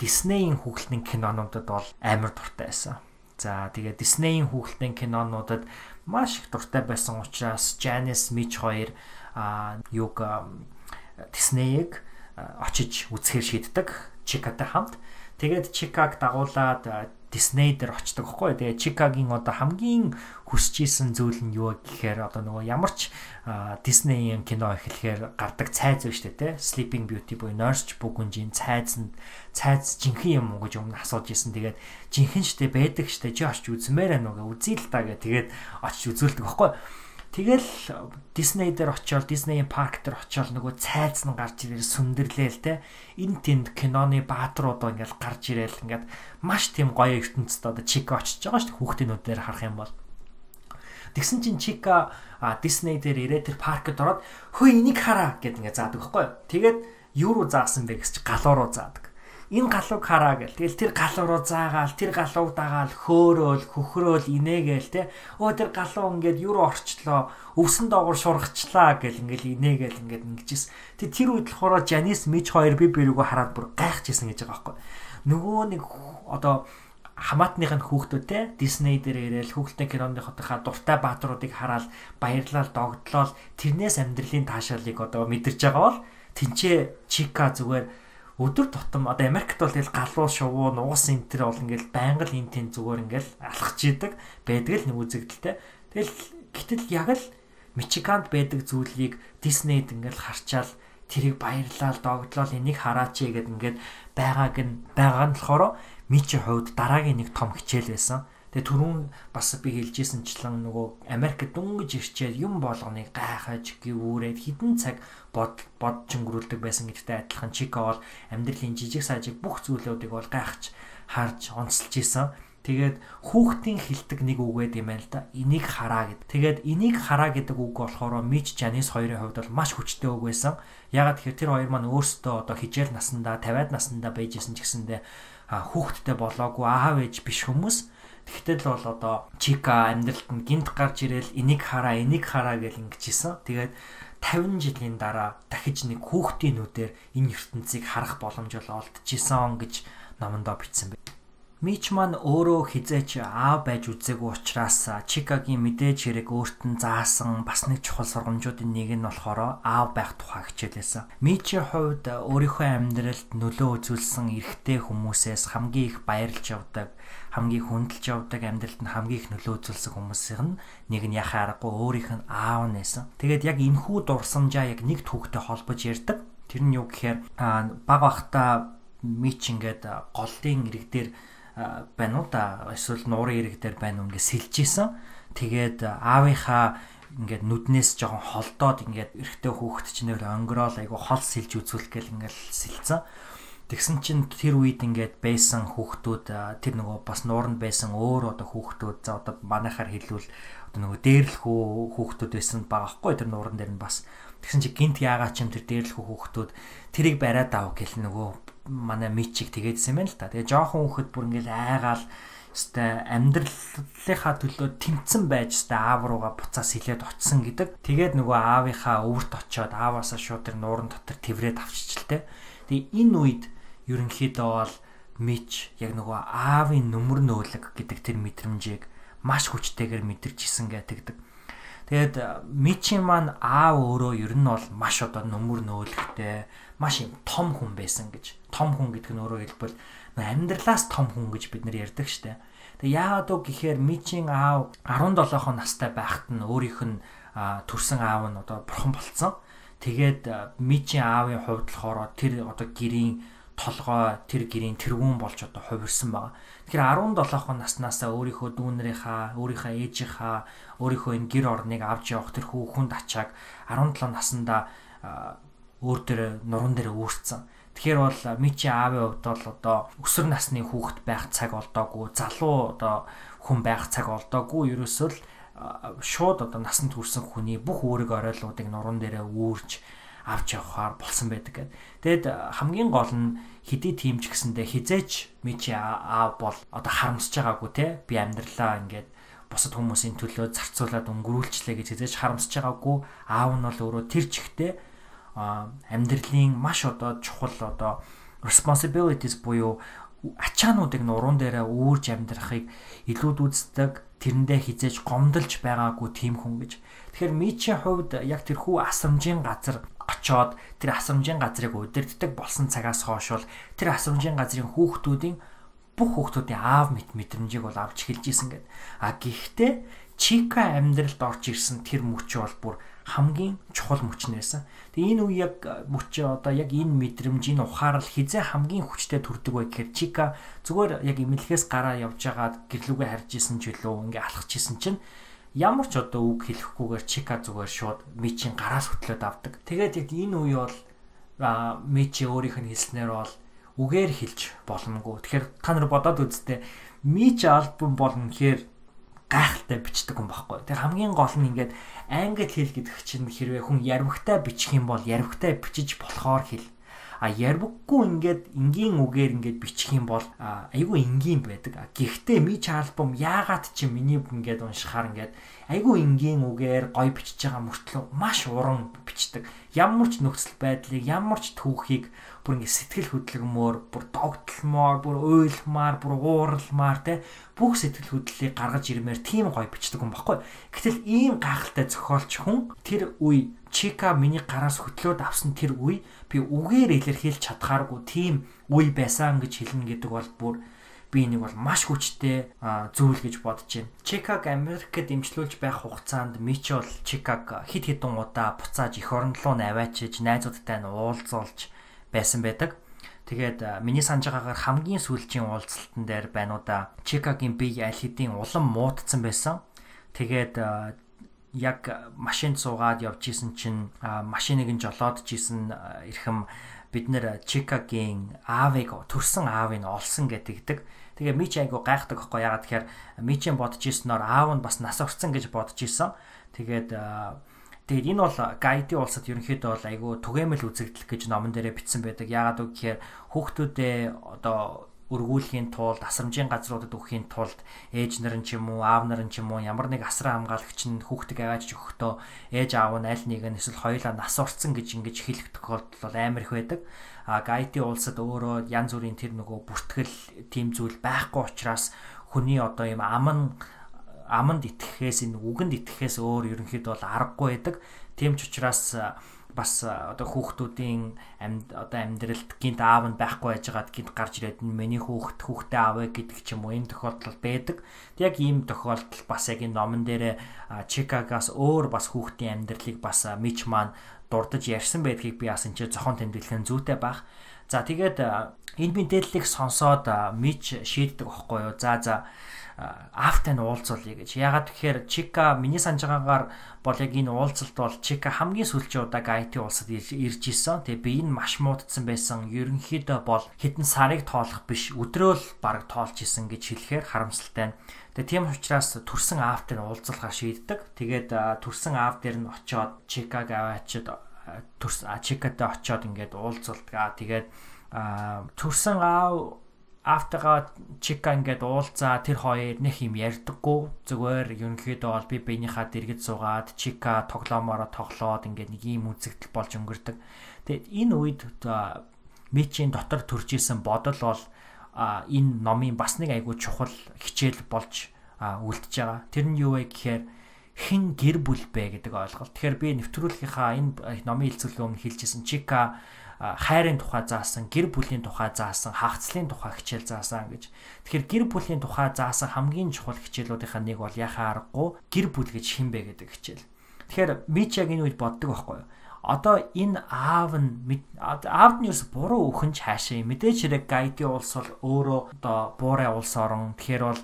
Disney-ийн хүүхэлтийн кинонуудад бол амар дуртай байсан. За тэгээ Disney-ийн хүүхэлтийн кинонуудад маш их дуртай байсан учраас Janice Mitch хоёр а юг Disney-г очиж үзэхээр шийддэг Чикатай хамт. Тэгээд Чикаг дагуулад Disney дээр очдог хгүй. Тэгээ Чикагийн одоо хамгийн хүсэж исэн зүйл нь юу гэхээр одоо нөгөө ямар ч Disney-ийн кино эхлэхээр гардаг цайз дээ, тэ? Sleeping Beauty буюу Nurse Бүгүнжийн цайз нь цайз жинхэнэ юм уу гэж өмнө асууж исэн. Тэгээд жинхэнэ штэ байдаг штэ чи очиж үзмээр байна уу гэ үзье л та гэ. Тэгээд очиж үзүүлдэг хгүй. Тэгэл Disney дээр очиод Disney парк дээр очиод нөгөө цайз нь гарч ирэл сүндэрлээл те. Энэ тэнд киноны баатрууд ингээл гарч ирээл ингээд маш тийм гоё ертөнцид одоо Чика очиж байгаа шүү дээ хүүхдийнүүдээр харах юм бол. Тэгсэн чинь Чика Disney дээр ирээд тэр паркд ороод хөө энийг хараа гэд ингээд заадаг байхгүй. Тэгээд юу руу заасан бэ гэж галуу руу заадаг энэ галууг хараа гэл. Тэгэл тэр галуу руу заагаал, тэр галууг дагаал, хөөрөөл, хөхрөөл инээгээл те. Өө тэр галуу ингээд юу орчлоо, өвсөн доогор шургачлаа гэл ингээл инээгээл ингээд ингэжсэн. Тэг тэр үед болохоор Жанис Мич хоёр би бирүүгөө хараад бүр гайхажсэн гэж байгаа байхгүй. Нөгөө нэг одоо хамаатных нь хүүхдүүдтэй Disney дээр ирээл хүүхэлдэйн киноныхоо дуртай баатруудыг хараад баярлал догдлол тэрнээс амьдралын таашаалыг одоо мэдэрч байгаа бол тэнцээ Чика зүгээр өдөр тутам одоо Америкт бол тэгэл галуу шувуу нугас энэ төр бол ингээл байнга л энэ тэн зүгээр ингээл алхаж идэг байдаг л нэг үзэгдэлтэй. Тэгэл гэтэл яг л Мичиганд байдаг зүйлийг Диснейд ингээл харчаал тэрийг баярлал догдлол энийг хараач гэгээд ингээд байгааг нь байгаа нь болохоор Мичи хувьд дараагийн нэг том хичээл байсан. Тэгээ түрүүн бас би хэлжсэнчлэн нөгөө Америкт дөнгөж ирчээд юм болгоныг гайхаж гівүүрээд хідэн цаг бод бодж өнгөрүүлдэг байсан гэдэгтэй адилхан Чика бол амьдралын жижиг сажиг бүх зүйлүүдийг бол гайхаж харж онцлж исэн. Тэгээд хүүхдийн хилдэг нэг үг байд юм байна л да. Энийг хараа гэд. Тэгээд энийг хараа гэдэг үг болохоор Мич Жанис хоёрын хувьд бол маш хүчтэй үг байсан. Ягаад тэгэхээр тэр хоёр маань өөрсдөө одоо хижээл насандаа 50-аад насандаа байжсэн ч гэсэндээ хүүхдтэй болоогүй аав ээж биш хүмүүс Тэгтэл бол одоо Чика амьдралд нь гинт гарч ирэл энийг хараа, энийг хараа гэж ингэжсэн. Тэгээд 50 жилийн дараа дахиж нэг хүүхдийн нүдээр энэ ертөнцийг харах боломж бол олдчихсан гэж номондоо бичсэн байна. Мич маань өөрөө хизээч аав байж үзээгүй учраас Чикагийн мэдээж хэрэг өөрт нь заасан бас нэг чухал сургамжуудын нэг нь болохоор аав байх тухай хичээлээсэн. Мичийн хувьд өөрийнхөө амьдралд нөлөө үзүүлсэн эрэгтэй хүмүүсээс хамгийн их баярлж явдаг, хамгийн хүндэлж явдаг амьдралд нь хамгийн их нөлөө үзүүлсэн хүмүүсийн нэг нь яхаа аргагүй өөрийнх нь аав нээсэн. Тэгээд яг энхүү дурсамжаа яг нэг түүхтэй холбож ярьдаг. Тэр нь юу гэхээр баг бахта Мич ингээд голдын ирэг дээр байна уу да эсвэл нуурын ирэг дээр байна уу ингээд сэлж исэн. Тэгээд аавынхаа ингээд нүднээс жоохон холдоод ингээд эрэгтэй хүүхэд чинь нэр онгорол айгу хол сэлж үзүүлэх гэл ингээд сэлцэн. Тэгсэн чинь тэр үед ингээд байсан хүүхдүүд тэр нөгөө бас нууранд байсан өөр одоо хүүхдүүд за одоо манайхаар хэлвэл одоо нөгөө дээрлэхүү хүүхдүүд байсан байгаа хгүй тэр нууран дээр нь бас тэгсэн чи гинт яагаад ч юм тэр дээрлэхүү хүүхдүүд тэрийг бариад аав гэл нөгөө манай мичиг тэгээдсэн юм л та. Тэгээ жоохон хүүхэд бүр ингээл айгаал өстэй амьдралынхаа төлөө тэмцэн байж өстэй аав руугаа буцаас хилээд очсон гэдэг. Тэгээд нөгөө аавынхаа өвөрт очиод ааваасаа шууд тэр нууран дотор тэврээд авчижлээ. Тэгээ энэ үед ерөнхийдөө бол мич яг нөгөө аавын нүмер нөөлөг гэдэг тэр мэдрэмжийг маш хүчтэйгээр мэдэрч исэн гэтэгдэг. Тэгээд Мичи маань аав өөрөө ер нь бол маш одоо нөмөр нөөлөгтэй, маш юм том хүн байсан гэж. Том хүн гэдэг нь өөрөө хэлбэл амьдралаас том хүн гэж бид нар ярьдаг штэ. Тэг яагаад үг гэхээр Мичин аав 17 настай байхад нь өөрийнх нь төрсэн аав нь одоо бурхан болцсон. Тэгээд Мичин аавын хувьд болохоор тэр одоо гэрийн толгой тэр гэрийн тэргүүн болж одоо хувирсан байгаа. Тэгэхээр 17 наснаасаа өөрийнхөө дүүнэрийнхаа, өөрийнхөө ээжийнхаа, өөрийнхөө энэ гэр орныг авч явах тэр хүүхэнд ачааг 17 наснда өөр дээр нуруунд дээр үүрцэн. Тэгэхээр бол Мичи аавын хувьд бол одоо өсвөр насны хүүхэд байх цаг олдоогүй, залуу одоо хүн байх цаг олдоогүй. Ерөөсөө л шууд одоо насанд хүрсэн хүний бүх үүрэг оройлуудыг нуруунд дээрээ үүрж авч явахаар болсон байдаг. Тэгэд хамгийн гол нь хэдий тийм ч гэсэндээ хизээч Мичи аав бол одоо харамсаж байгаагүй те би амьдралаа ингээд бусад хүмүүсийн төлөө зарцуулаад өнгөрүүлчлээ гэж хизээч харамсаж байгаагүй аав нь бол өөрөө тэр чигтээ амьдралын маш одоо чухал одоо responsibilities буюу ачаануудыг нуруунд дээрээ үүрж амьдрахыг илүүд үздэг тэрэндээ хизээж гомдолж байгаагүй тийм хүн гэж. Тэгэхээр Мичийн хувьд яг тэрхүү асрамжийн газар очоод тэр асрамжийн газрыг удирддаг болсон цагаас хойш бол тэр асрамжийн газрын хүүхдүүдийн бүх хүүхдүүдийн аав мэт мэдрэмжийг бол авч хэлж исэн гэд. А гэхдээ Чика амьдралд орж ирсэн тэр мөч бол бүр хамгийн чухал мөч нээсэн. Тэгээ энэ үе яг мөч одоо яг энэ мэдрэмжийн ухаарал хизээ хамгийн хүчтэй төрдөг бай гэхээр Чика зүгээр яг имлэхээс гараа явж байгаад гэрлүүгээ харж исэн ч үлээ ингээ алхаж исэн чинь ямар ч одоо үг хэлэхгүйгээр Чика зүгээр шууд Мичийн гараас хөтлөөд авдаг. Тэгээд яг энэ үе бол Мичи өөрийнх нь хэлснээр бол үгээр хэлж боломгүй. Тэгэхээр та нар бодоод үзтээ Мич альбом бол үнэхээр гайхалтай бичдэг хүн байхгүй. Тэр хамгийн гол нь ингээд англи хэл гэдэг чинь хэрвээ хүн ярвагтай бичих юм бол ярвагтай бичиж болохоор хэл. А ярваггүй ингээд энгийн үгээр ингээд бичих юм бол айгүй энгийн байдаг. Гэхдээ мич альбом яагаад чи миний ингээд уншихаар ингээд айгүй энгийн үгээр гоё бичиж байгаа мөртлөө маш уран бичдэг. Ямар ч нөхцөл байдлыг, ямар ч түүхийг бүр ингэ сэтгэл хөдлөмөр, бүр догтлмоор, бүр уйлмаар, бүр ууралмаар те бүх сэтгэл хөдлөлийг гаргаж ирмээр тийм гоё бичдэг юм баггүй. Гэтэл ийм гайхалтай зохиолч хүн тэр үе Чика миний гараас хөтлөөд авсан тэр үе би үгээр илэрхийлж чадхааргүй тийм үе байсан гэж хэлнэ гэдэг бол бүр би энийг бол маш хүчтэй зүйл гэж бодож байна. Чикаг Америкт дэмжлүүлж байх хугацаанд Мичол Чикаг хит хитэн удаа буцааж эх орн руу наваачиж найзуудтай нь уулзуулж байсан байдаг. Тэгээд миний санаж байгаагаар хамгийн сүүлийн уулзалтан дээр байнуудаа Чикагийн бие аль хэдийн улам муудсан байсан. Тэгээд яг машинд суугаад явж исэн чинь машиныг нь жолоодж исэн эрхэм бид нэр Чикагийн аавыг төрсэн аавыг олсон гэдэг. Тэгээ Мич айгу гайхдаг байхгүй ягаад тэгэхээр Мичийн бодож ирснээр аав нь бас нас орсон гэж бодож исэн. Тэгээд Тэгээд энэ бол гайди улсад ерөнхийдөө бол айгүй түгээмэл үзэгдэл гэж номон дээрээ бичсэн байдаг. Яагаад үг гэхээр хүүхдүүдээ одоо өргүүлэхийн тулд асрамжийн газруудад өгөхийн тулд ээж нар нь ч юм уу аав нар нь ч юм уу ямар нэг асран хамгаалагч нь хүүхдийг авааж өгөхдөө ээж аав нь аль нэг нь эсвэл хоёулаа нас орсон гэж ингэж хэлэх тохиолдол бол амар их байдаг. А гайди улсад өөрөө янз бүрийн тэр нөгөө бүртгэл тийм зүйл байхгүй учраас хүний одоо юм аман аманд итгэхээс энэ үгэнд итгэхээс өөр ерөнхийдөө бол аргагүй байдаг. Тийм ч учраас бас одоо хүүхдүүдийн амьд одоо амьдралд гинт аав нь байхгүй байжгаад гинт гарч ирээд миний хүүхд хүүхдээ аваа гэдэг ч юм уу энэ тохиолдол байдаг. Яг ийм тохиолдол бас яг энэ номон дээр Чикагаас өөр бас хүүхдийн амьдралыг бас Мич маань дурдж ярьсан байдгийг би бас энэ ч зохон тэмдэглэн зүйтэй байх. За тэгээд энэ мэдээллийг сонсоод Мич шийддэг байхгүй юу? За за аавтай нь уулзуулъя гэж. Ягаад тэгэхээр Чика миний санаж байгаагаар бол яг энэ уулзалт бол Чика хамгийн сүүлчийн удаа IT улсад ирж исэн. Тэгээ би энэ маш муудсан байсан. Ерөнхийдөө бол хэдэн сарыг тоолох биш өдрөөл бараг тоолж исэн гэж хэлэхээр харамсалтай нь. Тэгээ тийм учраас төрсэн аавтай нь уулзалгаа шийддэг. Тэгээд төрсэн аав дээр нь очиод Чикаг аваачид төрс Чикатай очиод ингээд уулзалгаа. Тэгээд төрсэн аав автагаа чика ингээд уулзаа тэр хоёр нэг юм ярьдаггүй зүгээр ерөнхийдөө бол би биенийхээ дэргэд суугаад чика тоглоомороо тоглоод ингээд нэг юм үзэгдэл болж өнгөрдөг. Тэгээд энэ үед мичийн дотор төрж исэн бодол бол энэ номын бас нэг айгүй чухал хичээл болж үлдэж байгаа. Тэр нь юу вэ гэхээр хэн гэр бүл бэ гэдэг ойлголт. Тэгэхээр би нэвтрүүлгийнхаа энэ номын хэлцүүлгийн өмнө хэлжсэн Чика хайрын тухай заасан, гэр бүлийн тухай заасан, хагцлын тухай хичээл заасан гэж. Тэгэхээр гэр бүлийн тухай заасан хамгийн чухал хичээлүүдийнхаа нэг бол яхаа аргагүй гэр бүл гэж хин бэ гэдэг хичээл. Тэгэхээр би ч яг энэ үед боддог байхгүй юу? Одоо энэ аав нь аавд нь ерөөс буруу өхөнч хаашаа юм мэдээж хэрэг гайди улс бол өөрөө одоо буурай улс орон тэгэхээр бол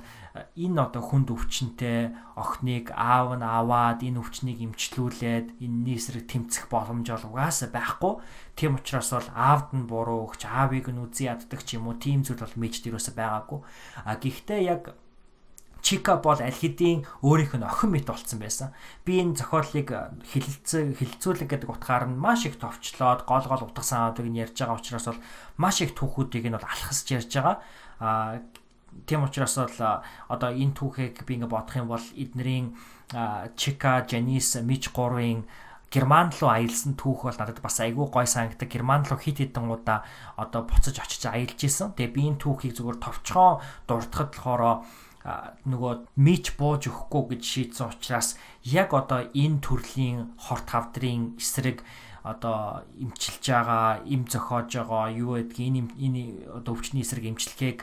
энэ одоо хүнд өвчнөтэй охиныг аав нь аваад энэ өвчнийг имчлүүлээд энэ нийсрэг тэмцэх боломж бол угаасаа байхгүй. Тийм учраас бол аавд нь буруу өгч аавыг нь үзий яддаг ч юм уу тийм зүйл бол мэжд юусаа байгаагүй. А гэхдээ яг Чика бол аль хэдийн өөрийнх нь охин мэт болцсон байсан. Би энэ зохиолыг хилэлцэг хилцүүлэг гэдэг утгаар нь маш их товчлоод гол гол утга санаадыг нь ярьж байгаа учраас бол маш их түүхүүдийг нь бол алхасж ярьж байгаа. А Тийм учраас бол одоо энэ түүхийг би ингээ бодох юм бол эднэрийн Чика, Жанис, Мич 3-ын Герман руу аялсан түүх бол надад бас айгүй гой санагдаг. Герман руу хит хитэн удаа одоо буцаж очиж аялж исэн. Тэгээ би энэ түүхийг зүгээр товчхон дурдхад болохоор нөгөө мич бууж өгөхгүй гэж шийдсэн учраас яг одоо энэ төрлийн хорт хавдрын эсрэг одоо имчилж байгаа, им зохиож байгаа юу гэдгийг энэ энэ одоо өвчний эсрэг имчилгээг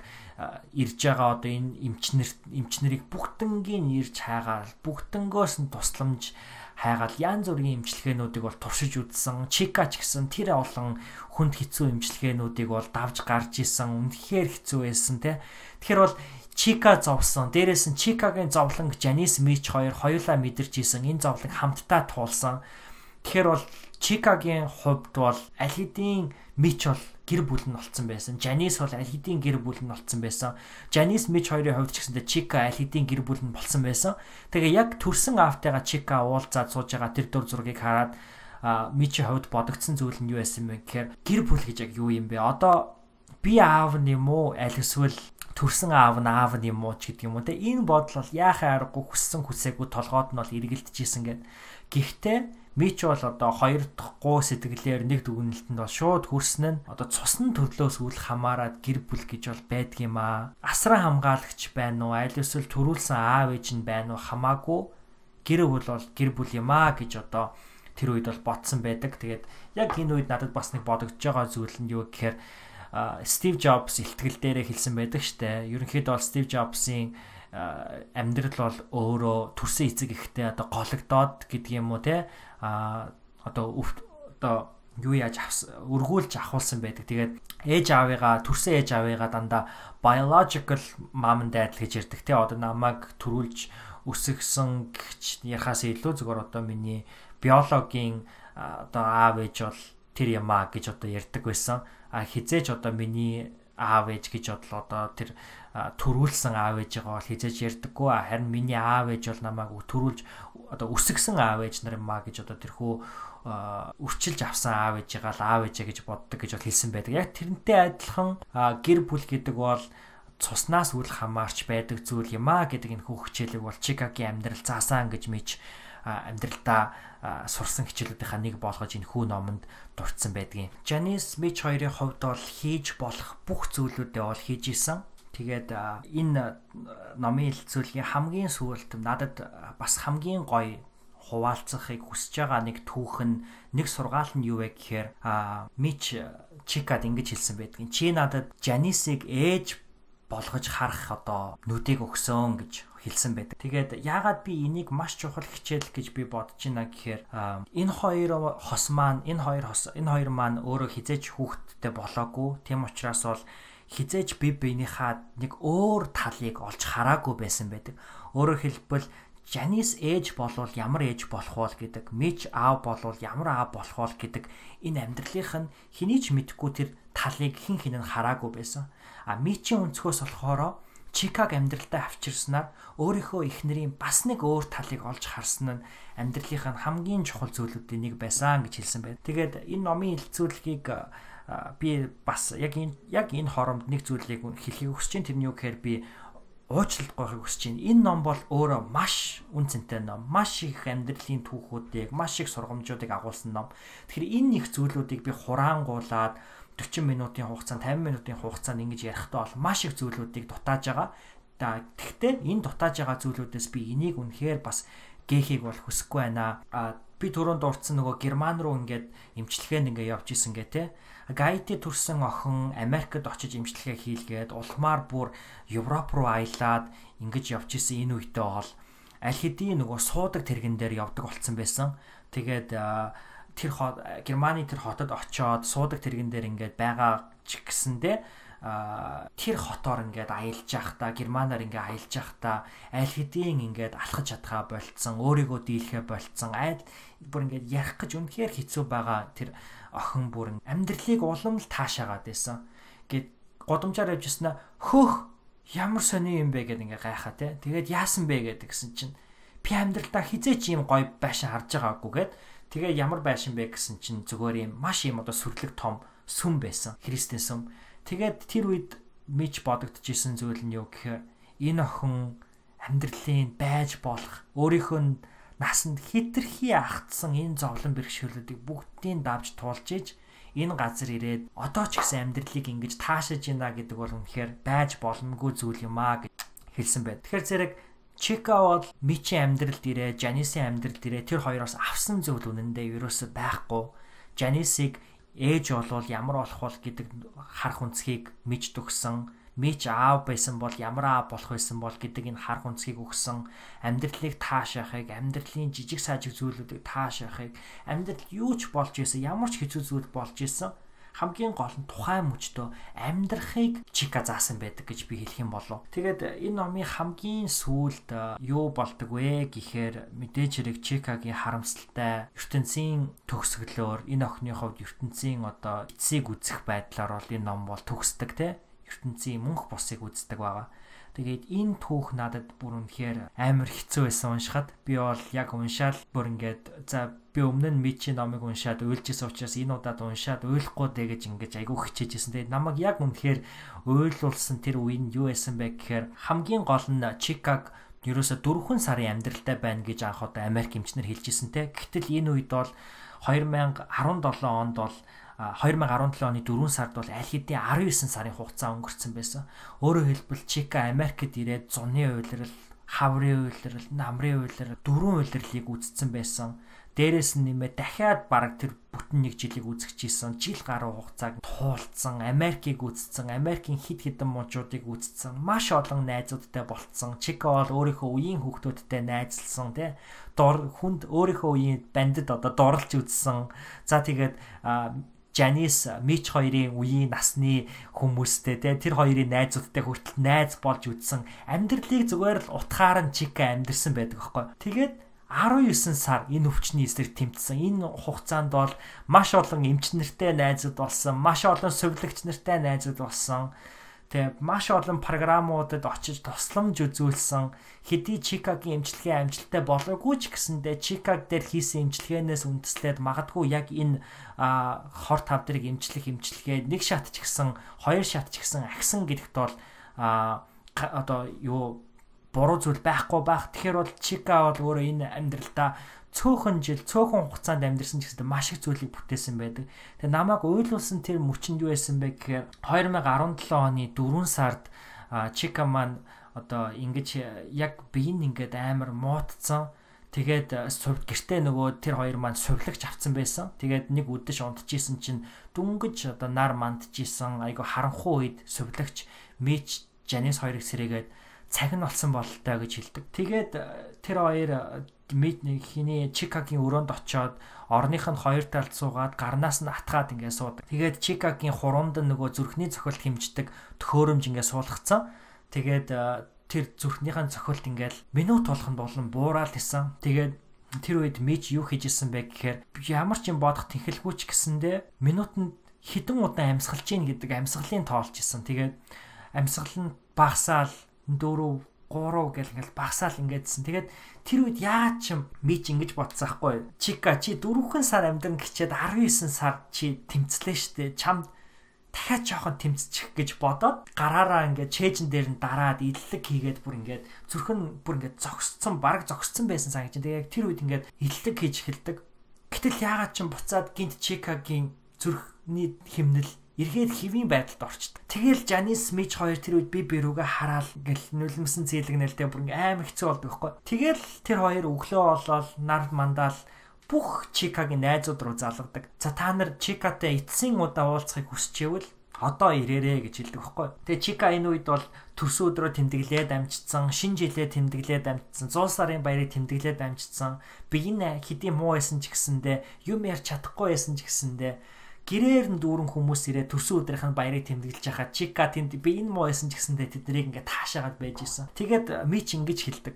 ирж байгаа одоо энэ эмчнэр эмчнэрийг бүгднгийн ирж хайгаал бүгднгөөс нь тусламж хайгаал янз бүрийн эмчилгээнүүдийг бол туршиж үзсэн. Чикач гэсэн тэр олон хүнд хэцүү эмчилгээнүүдийг бол давж гарч исэн. Үнэхээр хэцүү байсан те. Тэгэхээр бол Чика зовсон. Дээрээс нь Чикагийн зовлон Жанис Мич хоёр хоёулаа мэдэрч исэн. Энэ зовлон хамтдаа туулсан. Тэгэхээр бол Чикагийн хувьд бол аль хэдийн Мич бол гэр бүл нь болцсон байсан. Жанис бол аль хэдийн гэр бүл нь болцсон байсан. Жанис Мич хоёрын хувьд ч гэсэндээ Чика аль хэдийн гэр бүл нь болсон байсан. Тэгээ яг төрсэн аавтайгаа Чика уулзаад сууж байгаа тэр дур зургийг хараад а Мичи хувьд бодогдсон зүйл нь юу байсан бэ гэхээр гэр бүл гэж яг юу юм бэ? Одоо би аав юм уу? Аль эсвэл төрсэн аав нь аав нь юм уу ч гэдэг юм уу те энэ бодол бол яахаа аргагүй хүссэн хүсээгүй толгойд нь бол эргэлдэж исэн гэд. Гэхдээ Мич бол одоо хоёр дахь гоо сэтгэлээр нэг дүгнэлтэнд бол шууд хүрсэн нь одоо цусны төрлөөс үл хамаарад гэр бүл гэж бол байдаг юм аа. Асран хамгаалагч байна уу? Аль эсвэл төрүүлсэн аав ээж нь байна уу? Хамаагүй гэр бүл бол гэр бүл юм аа гэж одоо тэр үед бол бодсон байдаг. Тэгээд яг энэ үед надад бас нэг бодогдож байгаа зүйл нь юу гэхээр Стив Джобс ихтгэл дээрээ хэлсэн байдаг штэ. Ерөнхийдөө бол Стив Джобсын амьдрал бол өөрөө төрсөн эцэг ихтэй одоо гологдоод гэдэг юм уу те а одоо одоо юу яаж өргүүлж авахулсан байдаг. Тэгээд ээж аавыгаа төрсөн ээж аавыгаа дандаа biological mom and dad гэж ярьдаг те одоо намайг төрүүлж өсгсөн гэж ярахаас илүү зөвхөн одоо миний биологийн одоо аав ээж бол тэр юм а гэж одоо ярьдаг байсан. А хизээж одоо миний аав ээж гэж бодлоо одоо тэр төрүүлсэн аав ээжигаа бол хизээж ярьдаггүй харин миний аав ээж бол намайг төрүүлж одоо өсгсөн аав ээж нар юм а гэж одоо тэрхүү үрчилж авсан аав ээжигаа л аав ээжээ гэж боддог гэж бол хэлсэн байдаг. Яг тэрнтэй адилхан гэр бүл гэдэг бол цуснаас үл хамаарч байдаг зүйл юм а гэдэг энэ хөвгчээлэг бол Чикагийн амьдрал заасан гэж мэж амьдралдаа сурсан хичээлүүдийнхаа нэг болгож энэ хүү номонд дурдсан байдгийн. Жанис Мич хоёрын хувьд бол хийж болох бүх зүйлүүдээ бол хийж исэн. Тэгээд энэ номын хэлцүүлгийн хамгийн сүүлд надад бас хамгийн гоё хуваалцахыг хүсэж байгаа нэг түүх нь нэг сургаал нь юу вэ гэхээр Мич Чикад ингэж хэлсэн байдгийн. Чи надад Жанисыг ээж болгож харах одоо нүдийг өгсөн гэж хэлсэн байдаг. Тэгээд яагаад би энийг маш чухал хичээл гэж би бодож байна гэхээр энэ хоёр хос маань энэ хоёр хос энэ хоёр маань өөрөө хизээч хүүхдтэй болоогүй. Тийм учраас бол хизээч би биенийхээ нэг өөр талыг олж хараагүй байсан байдаг. Өөрөөр хэлбэл Жанис ээж болвол ямар ээж болох вэ гэдэг, Мич аав болвол ямар аав болох вэ гэдэг энэ амьдралынх нь хэний ч мэдгүй тэр талыг хэн нь хараагүй байсан. А Мичийн өнцгөөс болохоро Чикаг амьдралдаа авчирснаар өөрийнхөө эхнэрийн бас нэг өөр талыг олж харсан нь амьдралынх нь хамгийн чухал зүйлүүдийн нэг байсан гэж хэлсэн байна. Тэгээд энэ номын хэлцүүлгийг би бас яг энэ яг энэ хоромд нэг зүйлийг хэлхийг хүсэж чинь тэрний юу гэхээр би уучлалт гоохыг хүсэж чинь энэ ном бол өөрөө маш үн цэнтэй ном. Маш их амьдралын түүхүүдийг, маш их сургамжуудыг агуулсан ном. Тэгэхээр энэ их зүйлүүдийг би хураангуулад 40 минутын хугацаанд 50 минутын хугацаанд ингэж ярихдаа бол маш их зүйлүүдийг дутааж байгаа. Тэгэхдээ энэ дутааж байгаа зүйлүүдээс би энийг үнэхээр бас гээхийг бол хүсэхгүй байна. А би түрүүнд дурдсан нөгөө герман руу ингээд имчилгээнд ингээд явж исэн гэ те. Гайти төрсэн охин Америкт очиж имчилгээ хийлгээд улмаар бүр Европ руу аялаад ингэж явж исэн энэ үедээ бол аль хэдийн нөгөө суудаг тэрэгэн дээр явдаг болцсон байсан. Тэгээд тэр Германы тэр хотод очоод суудаг тэрэгэн дээр ингээд байгаа ч гэсэндээ тэр хотоор ингээд аялж явахдаа германаар ингээд аялж явахдаа аль хэдийн ингээд алхаж чадхаа болцсон өөрийгөө дийлхэ болцсон. Айл бүр ингээд ярих гэж үнэхээр хэцүү байгаа тэр охин бүр амьдралыг улам л таашаагаад байсан. Гэд годомжаар явжснаа хөөх ямар сони юм бэ? гэд ингээд гайхаа те тэгээд яасан бэ? гэдгсэн чинь би амьдралдаа хизээч юм гоё байшин харж байгаагүй гэд тэгээ ямар байшин бэ гэсэн чинь зүгээр юм маш юм одоо сүрлэг том сүм байсан христэн сүм Тэгээд тэр үед мич бодогдчихсэн зүйл нь юу гэхээр энэ охин амьдралын байж болох өөрийнхөө насанд хитрхи ахтсан энэ зовлон бэрхшээлүүдийг бүгдийг давж туулж иж энэ газар ирээд одоо ч гэсэн амьдралыг ингэж таашааж байна гэдэг бол үнэхээр байж боломгүй зүйл юм аа гэж хэлсэн байд. Тэгэхээр зэрэг Чика бол Мичи амьдралд ирээ, Жанисын амьдралд ирээ. Тэр хоёроос авсан зүйл үнэндээ ерөөсөй байхгүй. Жанисыг ээж болвол ямар болох бол гэдэг харах үнцгийг мэж төгсөн. Мэж аав байсан бол ямар аав болох байсан бол гэдэг энэ харах үнцгийг өгсөн. Амьдралыг таашаахыг амьдралын жижиг сажиг зүйлүүдийг таашаахыг амьдрал юу ч болж исэн ямар ч хэцүү зүйл болж исэн хамгийн гол нь тухайн мөчтөө амьдрахыг чика заасан байдаг гэж би хэлэх юм болов. Тэгээд энэ номын хамгийн сүүлд э, юу болдог вэ гэхээр мэдээж хэрэг чикагийн харамсалтай ертөнцийн төгсгөлөөр энэ охины хувьд ертөнцийн одоо эцсийг үзэх байдлаар бол энэ ном бол төгсдөг те ертөнцийн мөнх босыг үздэг байгаа. Тэгээд энэ түүх надад бүр үнэхээр амар хэцүү байсан уншихад би бол яг уншаал бүр ингээд за би өмнө нь Мичи номыг уншаад уйлжсэн учраас энэ удаад уншаад уйлахгүй дэ гэж ингэж айгүй хичээжсэн. Тэгээд намайг яг үнэхээр уйлуулсан тэр үеийн юу байсан бэ гэхээр хамгийн гол нь Чикаг ерөөсө 4 сарын амьдралтай байна гэж анх удаа Америк эмчнэр хэлжсэн те. Гэтэл энэ үед бол 2017 онд бол 2017 оны 4 сард бол аль хэдийн 19 сарын хугацаа өнгөрцөн байсан. Өөрөөр хэлбэл Чика Америкт ирээд зуны уйлрал, хаврын уйлрал, намрын уйлрал, дөрвөн уйлралыг үзсэн байсан. Дээрээс нь нэмээ дахиад бараг тэр бүтэн нэг жилийг үзэгчээсэн. Жил гаруй хугацааг туулцсан, Америкийг үзсэн, Америкийн хид хідэн мужуудыг үзсэн. Маш олон найзуудтай болцсон. Чика бол өөрийнхөө үеийн хүүхдүүдтэй найзлсан тий. Дор хүнд өөрийнхөө үеийн бандд одоо дурлж үзсэн. За тэгээд Жанис Мич хоёрын үеийн насны хүмүүстэй те тэр хоёрын найзуудтай хүртэл найз болж үдсэн амьдралыг зүгээр л утгаар нь чика амьдрсан байдаг аахгүй. Тэгээд 19 сар энэ өвчний эсрэг тэмцсэн. Энэ хугацаанд бол маш олон эмч нартай найзууд болсон, маш олон сувилагч нартай найзууд болсон. Тэгээ маш олон програмуудад очиж тусламж үзүүлсэн хэдий Чикагийн эмчилгээ амжилттай болоогүй ч гэсэндээ Чикаг дээр хийсэн эмчилгээнээс үндэслээд магадгүй яг энэ хор тавдрыг эмчлэх эмчилгээ нэг шат ч гэсэн хоёр шат ч гэсэн агсан гэдэгт бол одоо юу буруу зүйл байхгүй байх. Тэгэхээр бол Чика бол өөрөө энэ амьдралдаа цөөхөн жил цөөхөн хугацаанд амьдэрсэн ч гэсэн маш их зүйлийг бүтээсэн байдаг. Тэгээ намайг уйлуулсан тэр мөчөнд юу байсан бэ гэхээр 2017 оны 4 сард Чика маань одоо ингэж яг би ингээд амар муутцсан. Тэгээд сувд гэртээ нөгөө тэр хоёр маань сувлагч авцсан байсан. Тэгээд нэг үдэш унтчихсэн чинь дүнгэж одоо нар мандчихсэн. Айгу харанхуй үед сувлагч Мич Жанис хоёрыг сэрээгээд цаг нь болсон бололтой гэж хэлдэг. Тэгээд тэр хоёр хиний Чикагийн өрөөнд очоод орных нь хоёр талд суугаад гарнаас нь атгаад ингээд суудаг. Тэгээд Чикагийн хуруунд нөгөө зүрхний цохилт хэмждэг төхөөрөмж ингээд суулгацсан. Тэгээд э, тэр зүрхнийхэн цохилт ингээд минут болгонд болон буураад исэн. Тэгээд тэр үед Мич юу хийж исэн бэ гэхээр ямар ч юм бодох тэнхэлгүй ч гэсэндэ минутанд хідэн удаан амьсгалж гин гэдэг амьсгалын тоолж исэн. Тэгээд амьсгал нь багасаал 4 3 гэл ингээл багасаал ингээдсэн. Тэгээд тэр үед яагаад ч юм мич ингэж бодсон хгүй. Чика чи дөрвөн сар амьдран гिचээд 19 сар чи тэмцлээ штэ. Чамд дахиад жоохон тэмцчих гэж бодоод гараараа ингээд чэйжэн дээр нь дараад иллэг хийгээд бүр ингээд зүрх нь бүр ингээд зогсцсон баг зогсцсон байсан санаж чинь тэгээ яг тэр үед ингээд иллэг хийж эхэлдэг. Гэтэл яагаад ч юм буцаад гинт Чикагийн зүрхний химнэл эргээд хэвийн байдалд орчдөг. Тэгэл Жанис Мич хоёр тэр үед би бирүүгээ хараал гэл нүлмсэн зээлгнэлтэй бүр аим хэцүү болдог байхгүй. Тэгэл тэр хоёр өглөө болоод нар мандаал бүх Чикагийн найзууд руу залгадаг. За та нар Чикатай эцсийн удаа уулзахыг хүсчихвэл одоо ирээрээ гэж хэлдэг байхгүй. Тэгээ Чика энэ үед бол төрсөн өдрөө тэмдэглээд амжицсан, шин жилээ тэмдэглээд амжицсан, 100 сарын баярыг тэмдэглээд амжицсан. Би энэ хэдийн муу байсан ч гэсэндэ юм ярьж чадахгүй байсан ч гэсэндэ гэрээр нь дүүрэн хүмүүс ирээ төрсөн өдрийнх нь баярыг тэмдэглэж хахад Чика тэнд би энэ муу байсан ч гэсэндэ тэднийг ингээ таашаагаад байж исэн. Тэгээд Мич ингэж хэлдэг.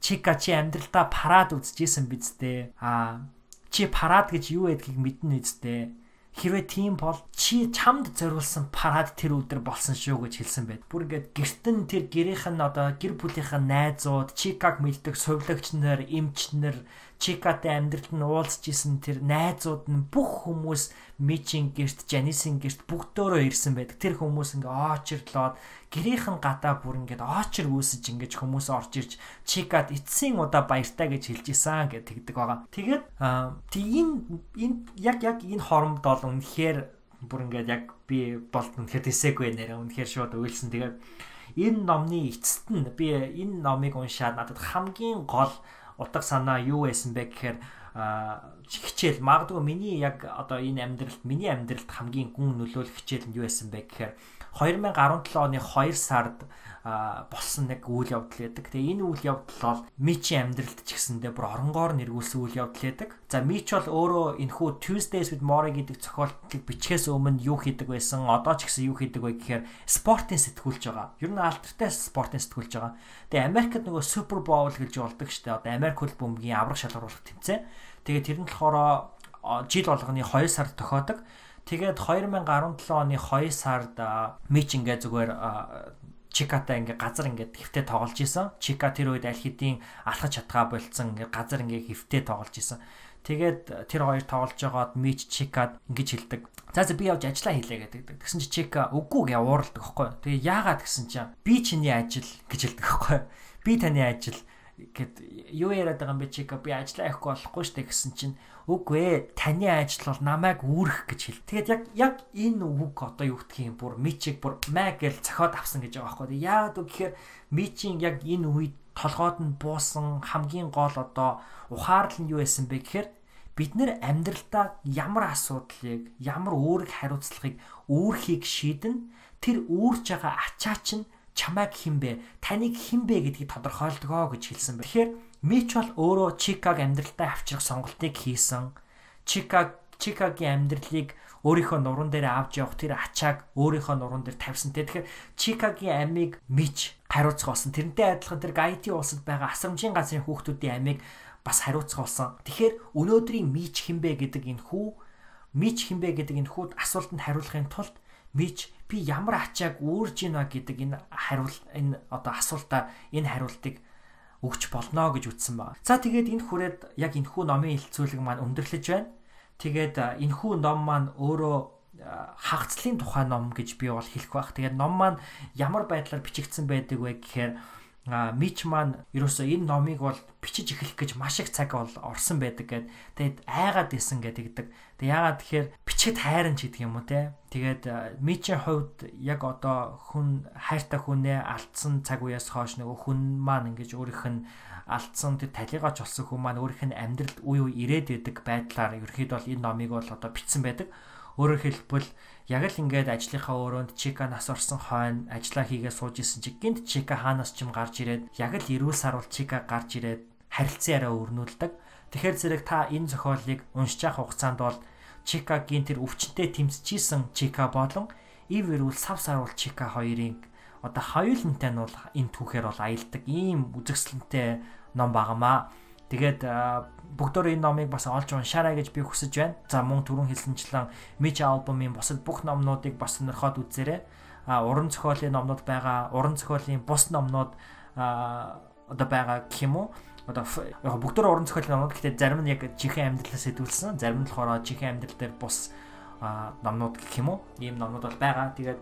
Чика чи амьдралдаа парад үзчихсэн биз дээ. Аа чи парад гэж юу гэдгийг мэднэ үсттэй Хэрвээ тийм бол чи чамд зориулсан парад тэр өдөр болсон шүү гэж хэлсэн байд. Бүр ингээд гертэн тэр гэрийнх нь одоо гэр бүлийнх нь найзууд, чикаг мэлдэг сувлагч нар, эмч нар, чикатай амьдралд нь уулзж исэн тэр найзууд нь бүх хүмүүс мичийн герт, жанисын герт бүгдөө ирсэн байдаг. Тэр хүмүүс ингээ оочрлоод гэрийнх нь гадаа бүр ингээд оочр үүсэж ингээд хүмүүс орж ирж чикад эцсийн удаа баяртай гэж хэлж исэн гэд тэгдэг байгаа. Тэгээд тэг энэ энэ яг яг энэ хоромд бол үнэхээр бүр ингээд яг би болт үнэхээр тэсээгүй нэрэ үнэхээр шууд уйлсан. Тэгээд энэ номны эцэст нь би энэ номыг уншаад надад хамгийн гол утга санаа юу байсан бэ гэхээр хичээл магадгүй миний яг одоо энэ амьдралд миний амьдралд хамгийн гүн нөлөөлөх хичээл нь юу байсан бэ гэхээр 2017 оны 2 сард болсон нэг үйл явдал байдаг. Тэгээ энэ үйл явдал бол Мичи амьдралд ч гэсэндээ бүр оронгоор нэргүүлсэн үйл явдал байдаг. За Мич бол өөрөө энэхүү Tuesdays with Mori гэдэг зохиолтлыг бичгээс өмнө юу хийдэг байсан, одоо ч гэсэн юу хийдэг вэ гэхээр спортын сэтгүүлж байгаа. Ер нь алтартай спортын сэтгүүлж байгаа. Тэгээ Америкт нөгөө Super Bowl гэж болдог штэ. Одоо Америк хөл бөмбөгийн аврах шалгаруулах тэмцээн. Тэгээ тэр нь болохоор жил болгоны 2 сард тохиодог. Тэгээд 2017 оны 2 сард Мич ингээ зүгээр Чиката ингээ газар ингээ хэвтэ тоглож исэн. Чика тэр үед аль хэдийн алхаж чадгаа болцсон ингээ газар ингээ хэвтэ тоглож исэн. Тэгээд тэр хоёр тоглож байгаад Мич Чикад ингэж хэлдэг. За за би явж ажиллаа хийлээ гэдэг. Тэгсэн чи Чика үгүй гээ ууралдаг байхгүй. Тэгээ яагаад гэсэн чинь би чиний ажил гэж хэлдэг байхгүй. Би таны ажил гэд юу яриад байгаа юм бэ Чика би ажиллаа явахгүй болохгүй штэ гэсэн чинь Үгүй ээ, таны ажил бол намайг үүрэх гэж хэл. Тэгээд яг яг энэ үг одоо юу гэх юм бүр мичиг бүр мэг гэл цохоод авсан гэж байгаа байхгүй. Яагаад үг гэхээр мичийн яг энэ үед толгойд нь буусан хамгийн гол одоо ухаарл нь юу байсан бэ гэхээр бид нэр амьдралдаа ямар асуудлыг, ямар үүрэг хариуцлагыг үүрхийг шийдэн тэр үүрж байгаа ачаа чинь чамайг хинбэ, таныг хинбэ гэдгийг тодорхойлдгоо гэж хэлсэн байна. Тэгэхээр Мич бол өөрөө Чикаг амьдралдаа авчрах сонголтыг хийсэн. Чикаг Чикагийн амьдралыг өөрийнхөө нуруунд дээр авч явах тэр ачааг өөрийнхөө нуруунд дээр тавьсан. Тэгэхээр Чикагийн амийг Мич хариуцах болсон. Тэрнтэй адилхан тэр Гайти улсад байгаа асрамжийн газрын хүүхдүүдийн амийг бас хариуцах болсон. Тэгэхээр өнөөдрийн Мич хинбэ гэдэг энэ хүү Мич хинбэ гэдэг энэ хүүд асуултанд хариулахын тулд Мич би ямар ачааг үүрж гинэ гэдэг энэ хариулт энэ одоо асуултаа энэ хариултыг өгч болно гэж үтсэн байна. За тэгээд энэ хүрээд яг энэхүү номын илцүүлэг маань өндөрлөж байна. Тэгээд энэхүү ном маань өөрөө хагцлын тухай ном гэж би бол хэлэх байх. Тэгээд ном маань ямар байдлаар бичигдсэн байдаг вэ гэхээр Мич маань ерөөсөө энэ номыг бол бичиж эхлэх гэж маш их цаг бол орсон байдаг гэд. Тэгээд айгаад исэн гэдэг. Тэг яагаад тэгэхээр бичгэд хайран ч гэдэг юм уу те. Тэгээд Мичийн хувьд яг одоо хүн хайртай хүнээ алдсан цаг үеэс хойш нөгөө хүн маань ингэж өөрийнх нь алдсан тэр талигаач болсон хүн маань өөрийнх нь амьдралд үе үе ирээд идэг байдлаар ерөөхдөө бол энэ номыг бол одоо бичсэн байдаг. Өөрөөр хэлбэл яг л ингээд ажлынхаа өрөөнд Чика нас орсон хойно ажиллаа хийгээ сууж исэн чи гинт Чика хаанаас ч юм гарч ирээд яг л эрүүл сар бол Чика гарч ирээд харилцан яриа өрнүүлдэг. Тэгэхээр зэрэг та энэ зохиолыг уншиж явах хугацаанд бол Чикагийн тэр өвчнөд тэмцэжсэн Чика болон ив эрүүл сав саруул Чика хоёрын одоо хоёулантай нь бол энэ түүхээр бол аялдаг ийм үзэсгэлэнтэй ном багамаа. Тэгээд бүгдөө энэ номыг бас олж уншаарай гэж би хүсэж байна. За мөн түрүүн хэлсэнчлэн Mitch альбомын бусад бүх номнуудыг бас сонирхоод үзээрэй. А уран зохиолын номнууд байгаа, уран зохиолын бус номнууд а одоо байгаа гэх юм уу? Одоо яг бүгдөө уран зохиолын номнууд гэхдээ зарим нь яг жинхэнэ амьдралаас сэдвүүлсэн, зарим нь болохоор жинхэнэ амьдрал дээр бус номнууд гэх юм уу? Ийм номнууд бол байгаа. Тэгээд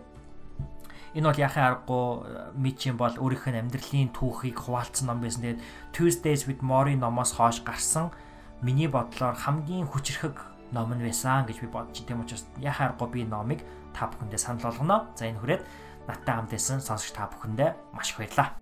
Энэ бол яхаа аргагүй Мичийн бол өөрийнх нь амьдралын түүхийг хуваалцсан ном байсан. Тэгээд Tuesdays with Mori номоос хойш гарсан миний бодлоор хамгийн хүчрхэг ном нь байсан гэж би бодчих. Тийм учраас яхаа аргагүй би номыг та бүхэндээ санал болгоно. За энэ хүрээд надтай хамт байсан сонсогч та бүхэндээ маш их баярлалаа.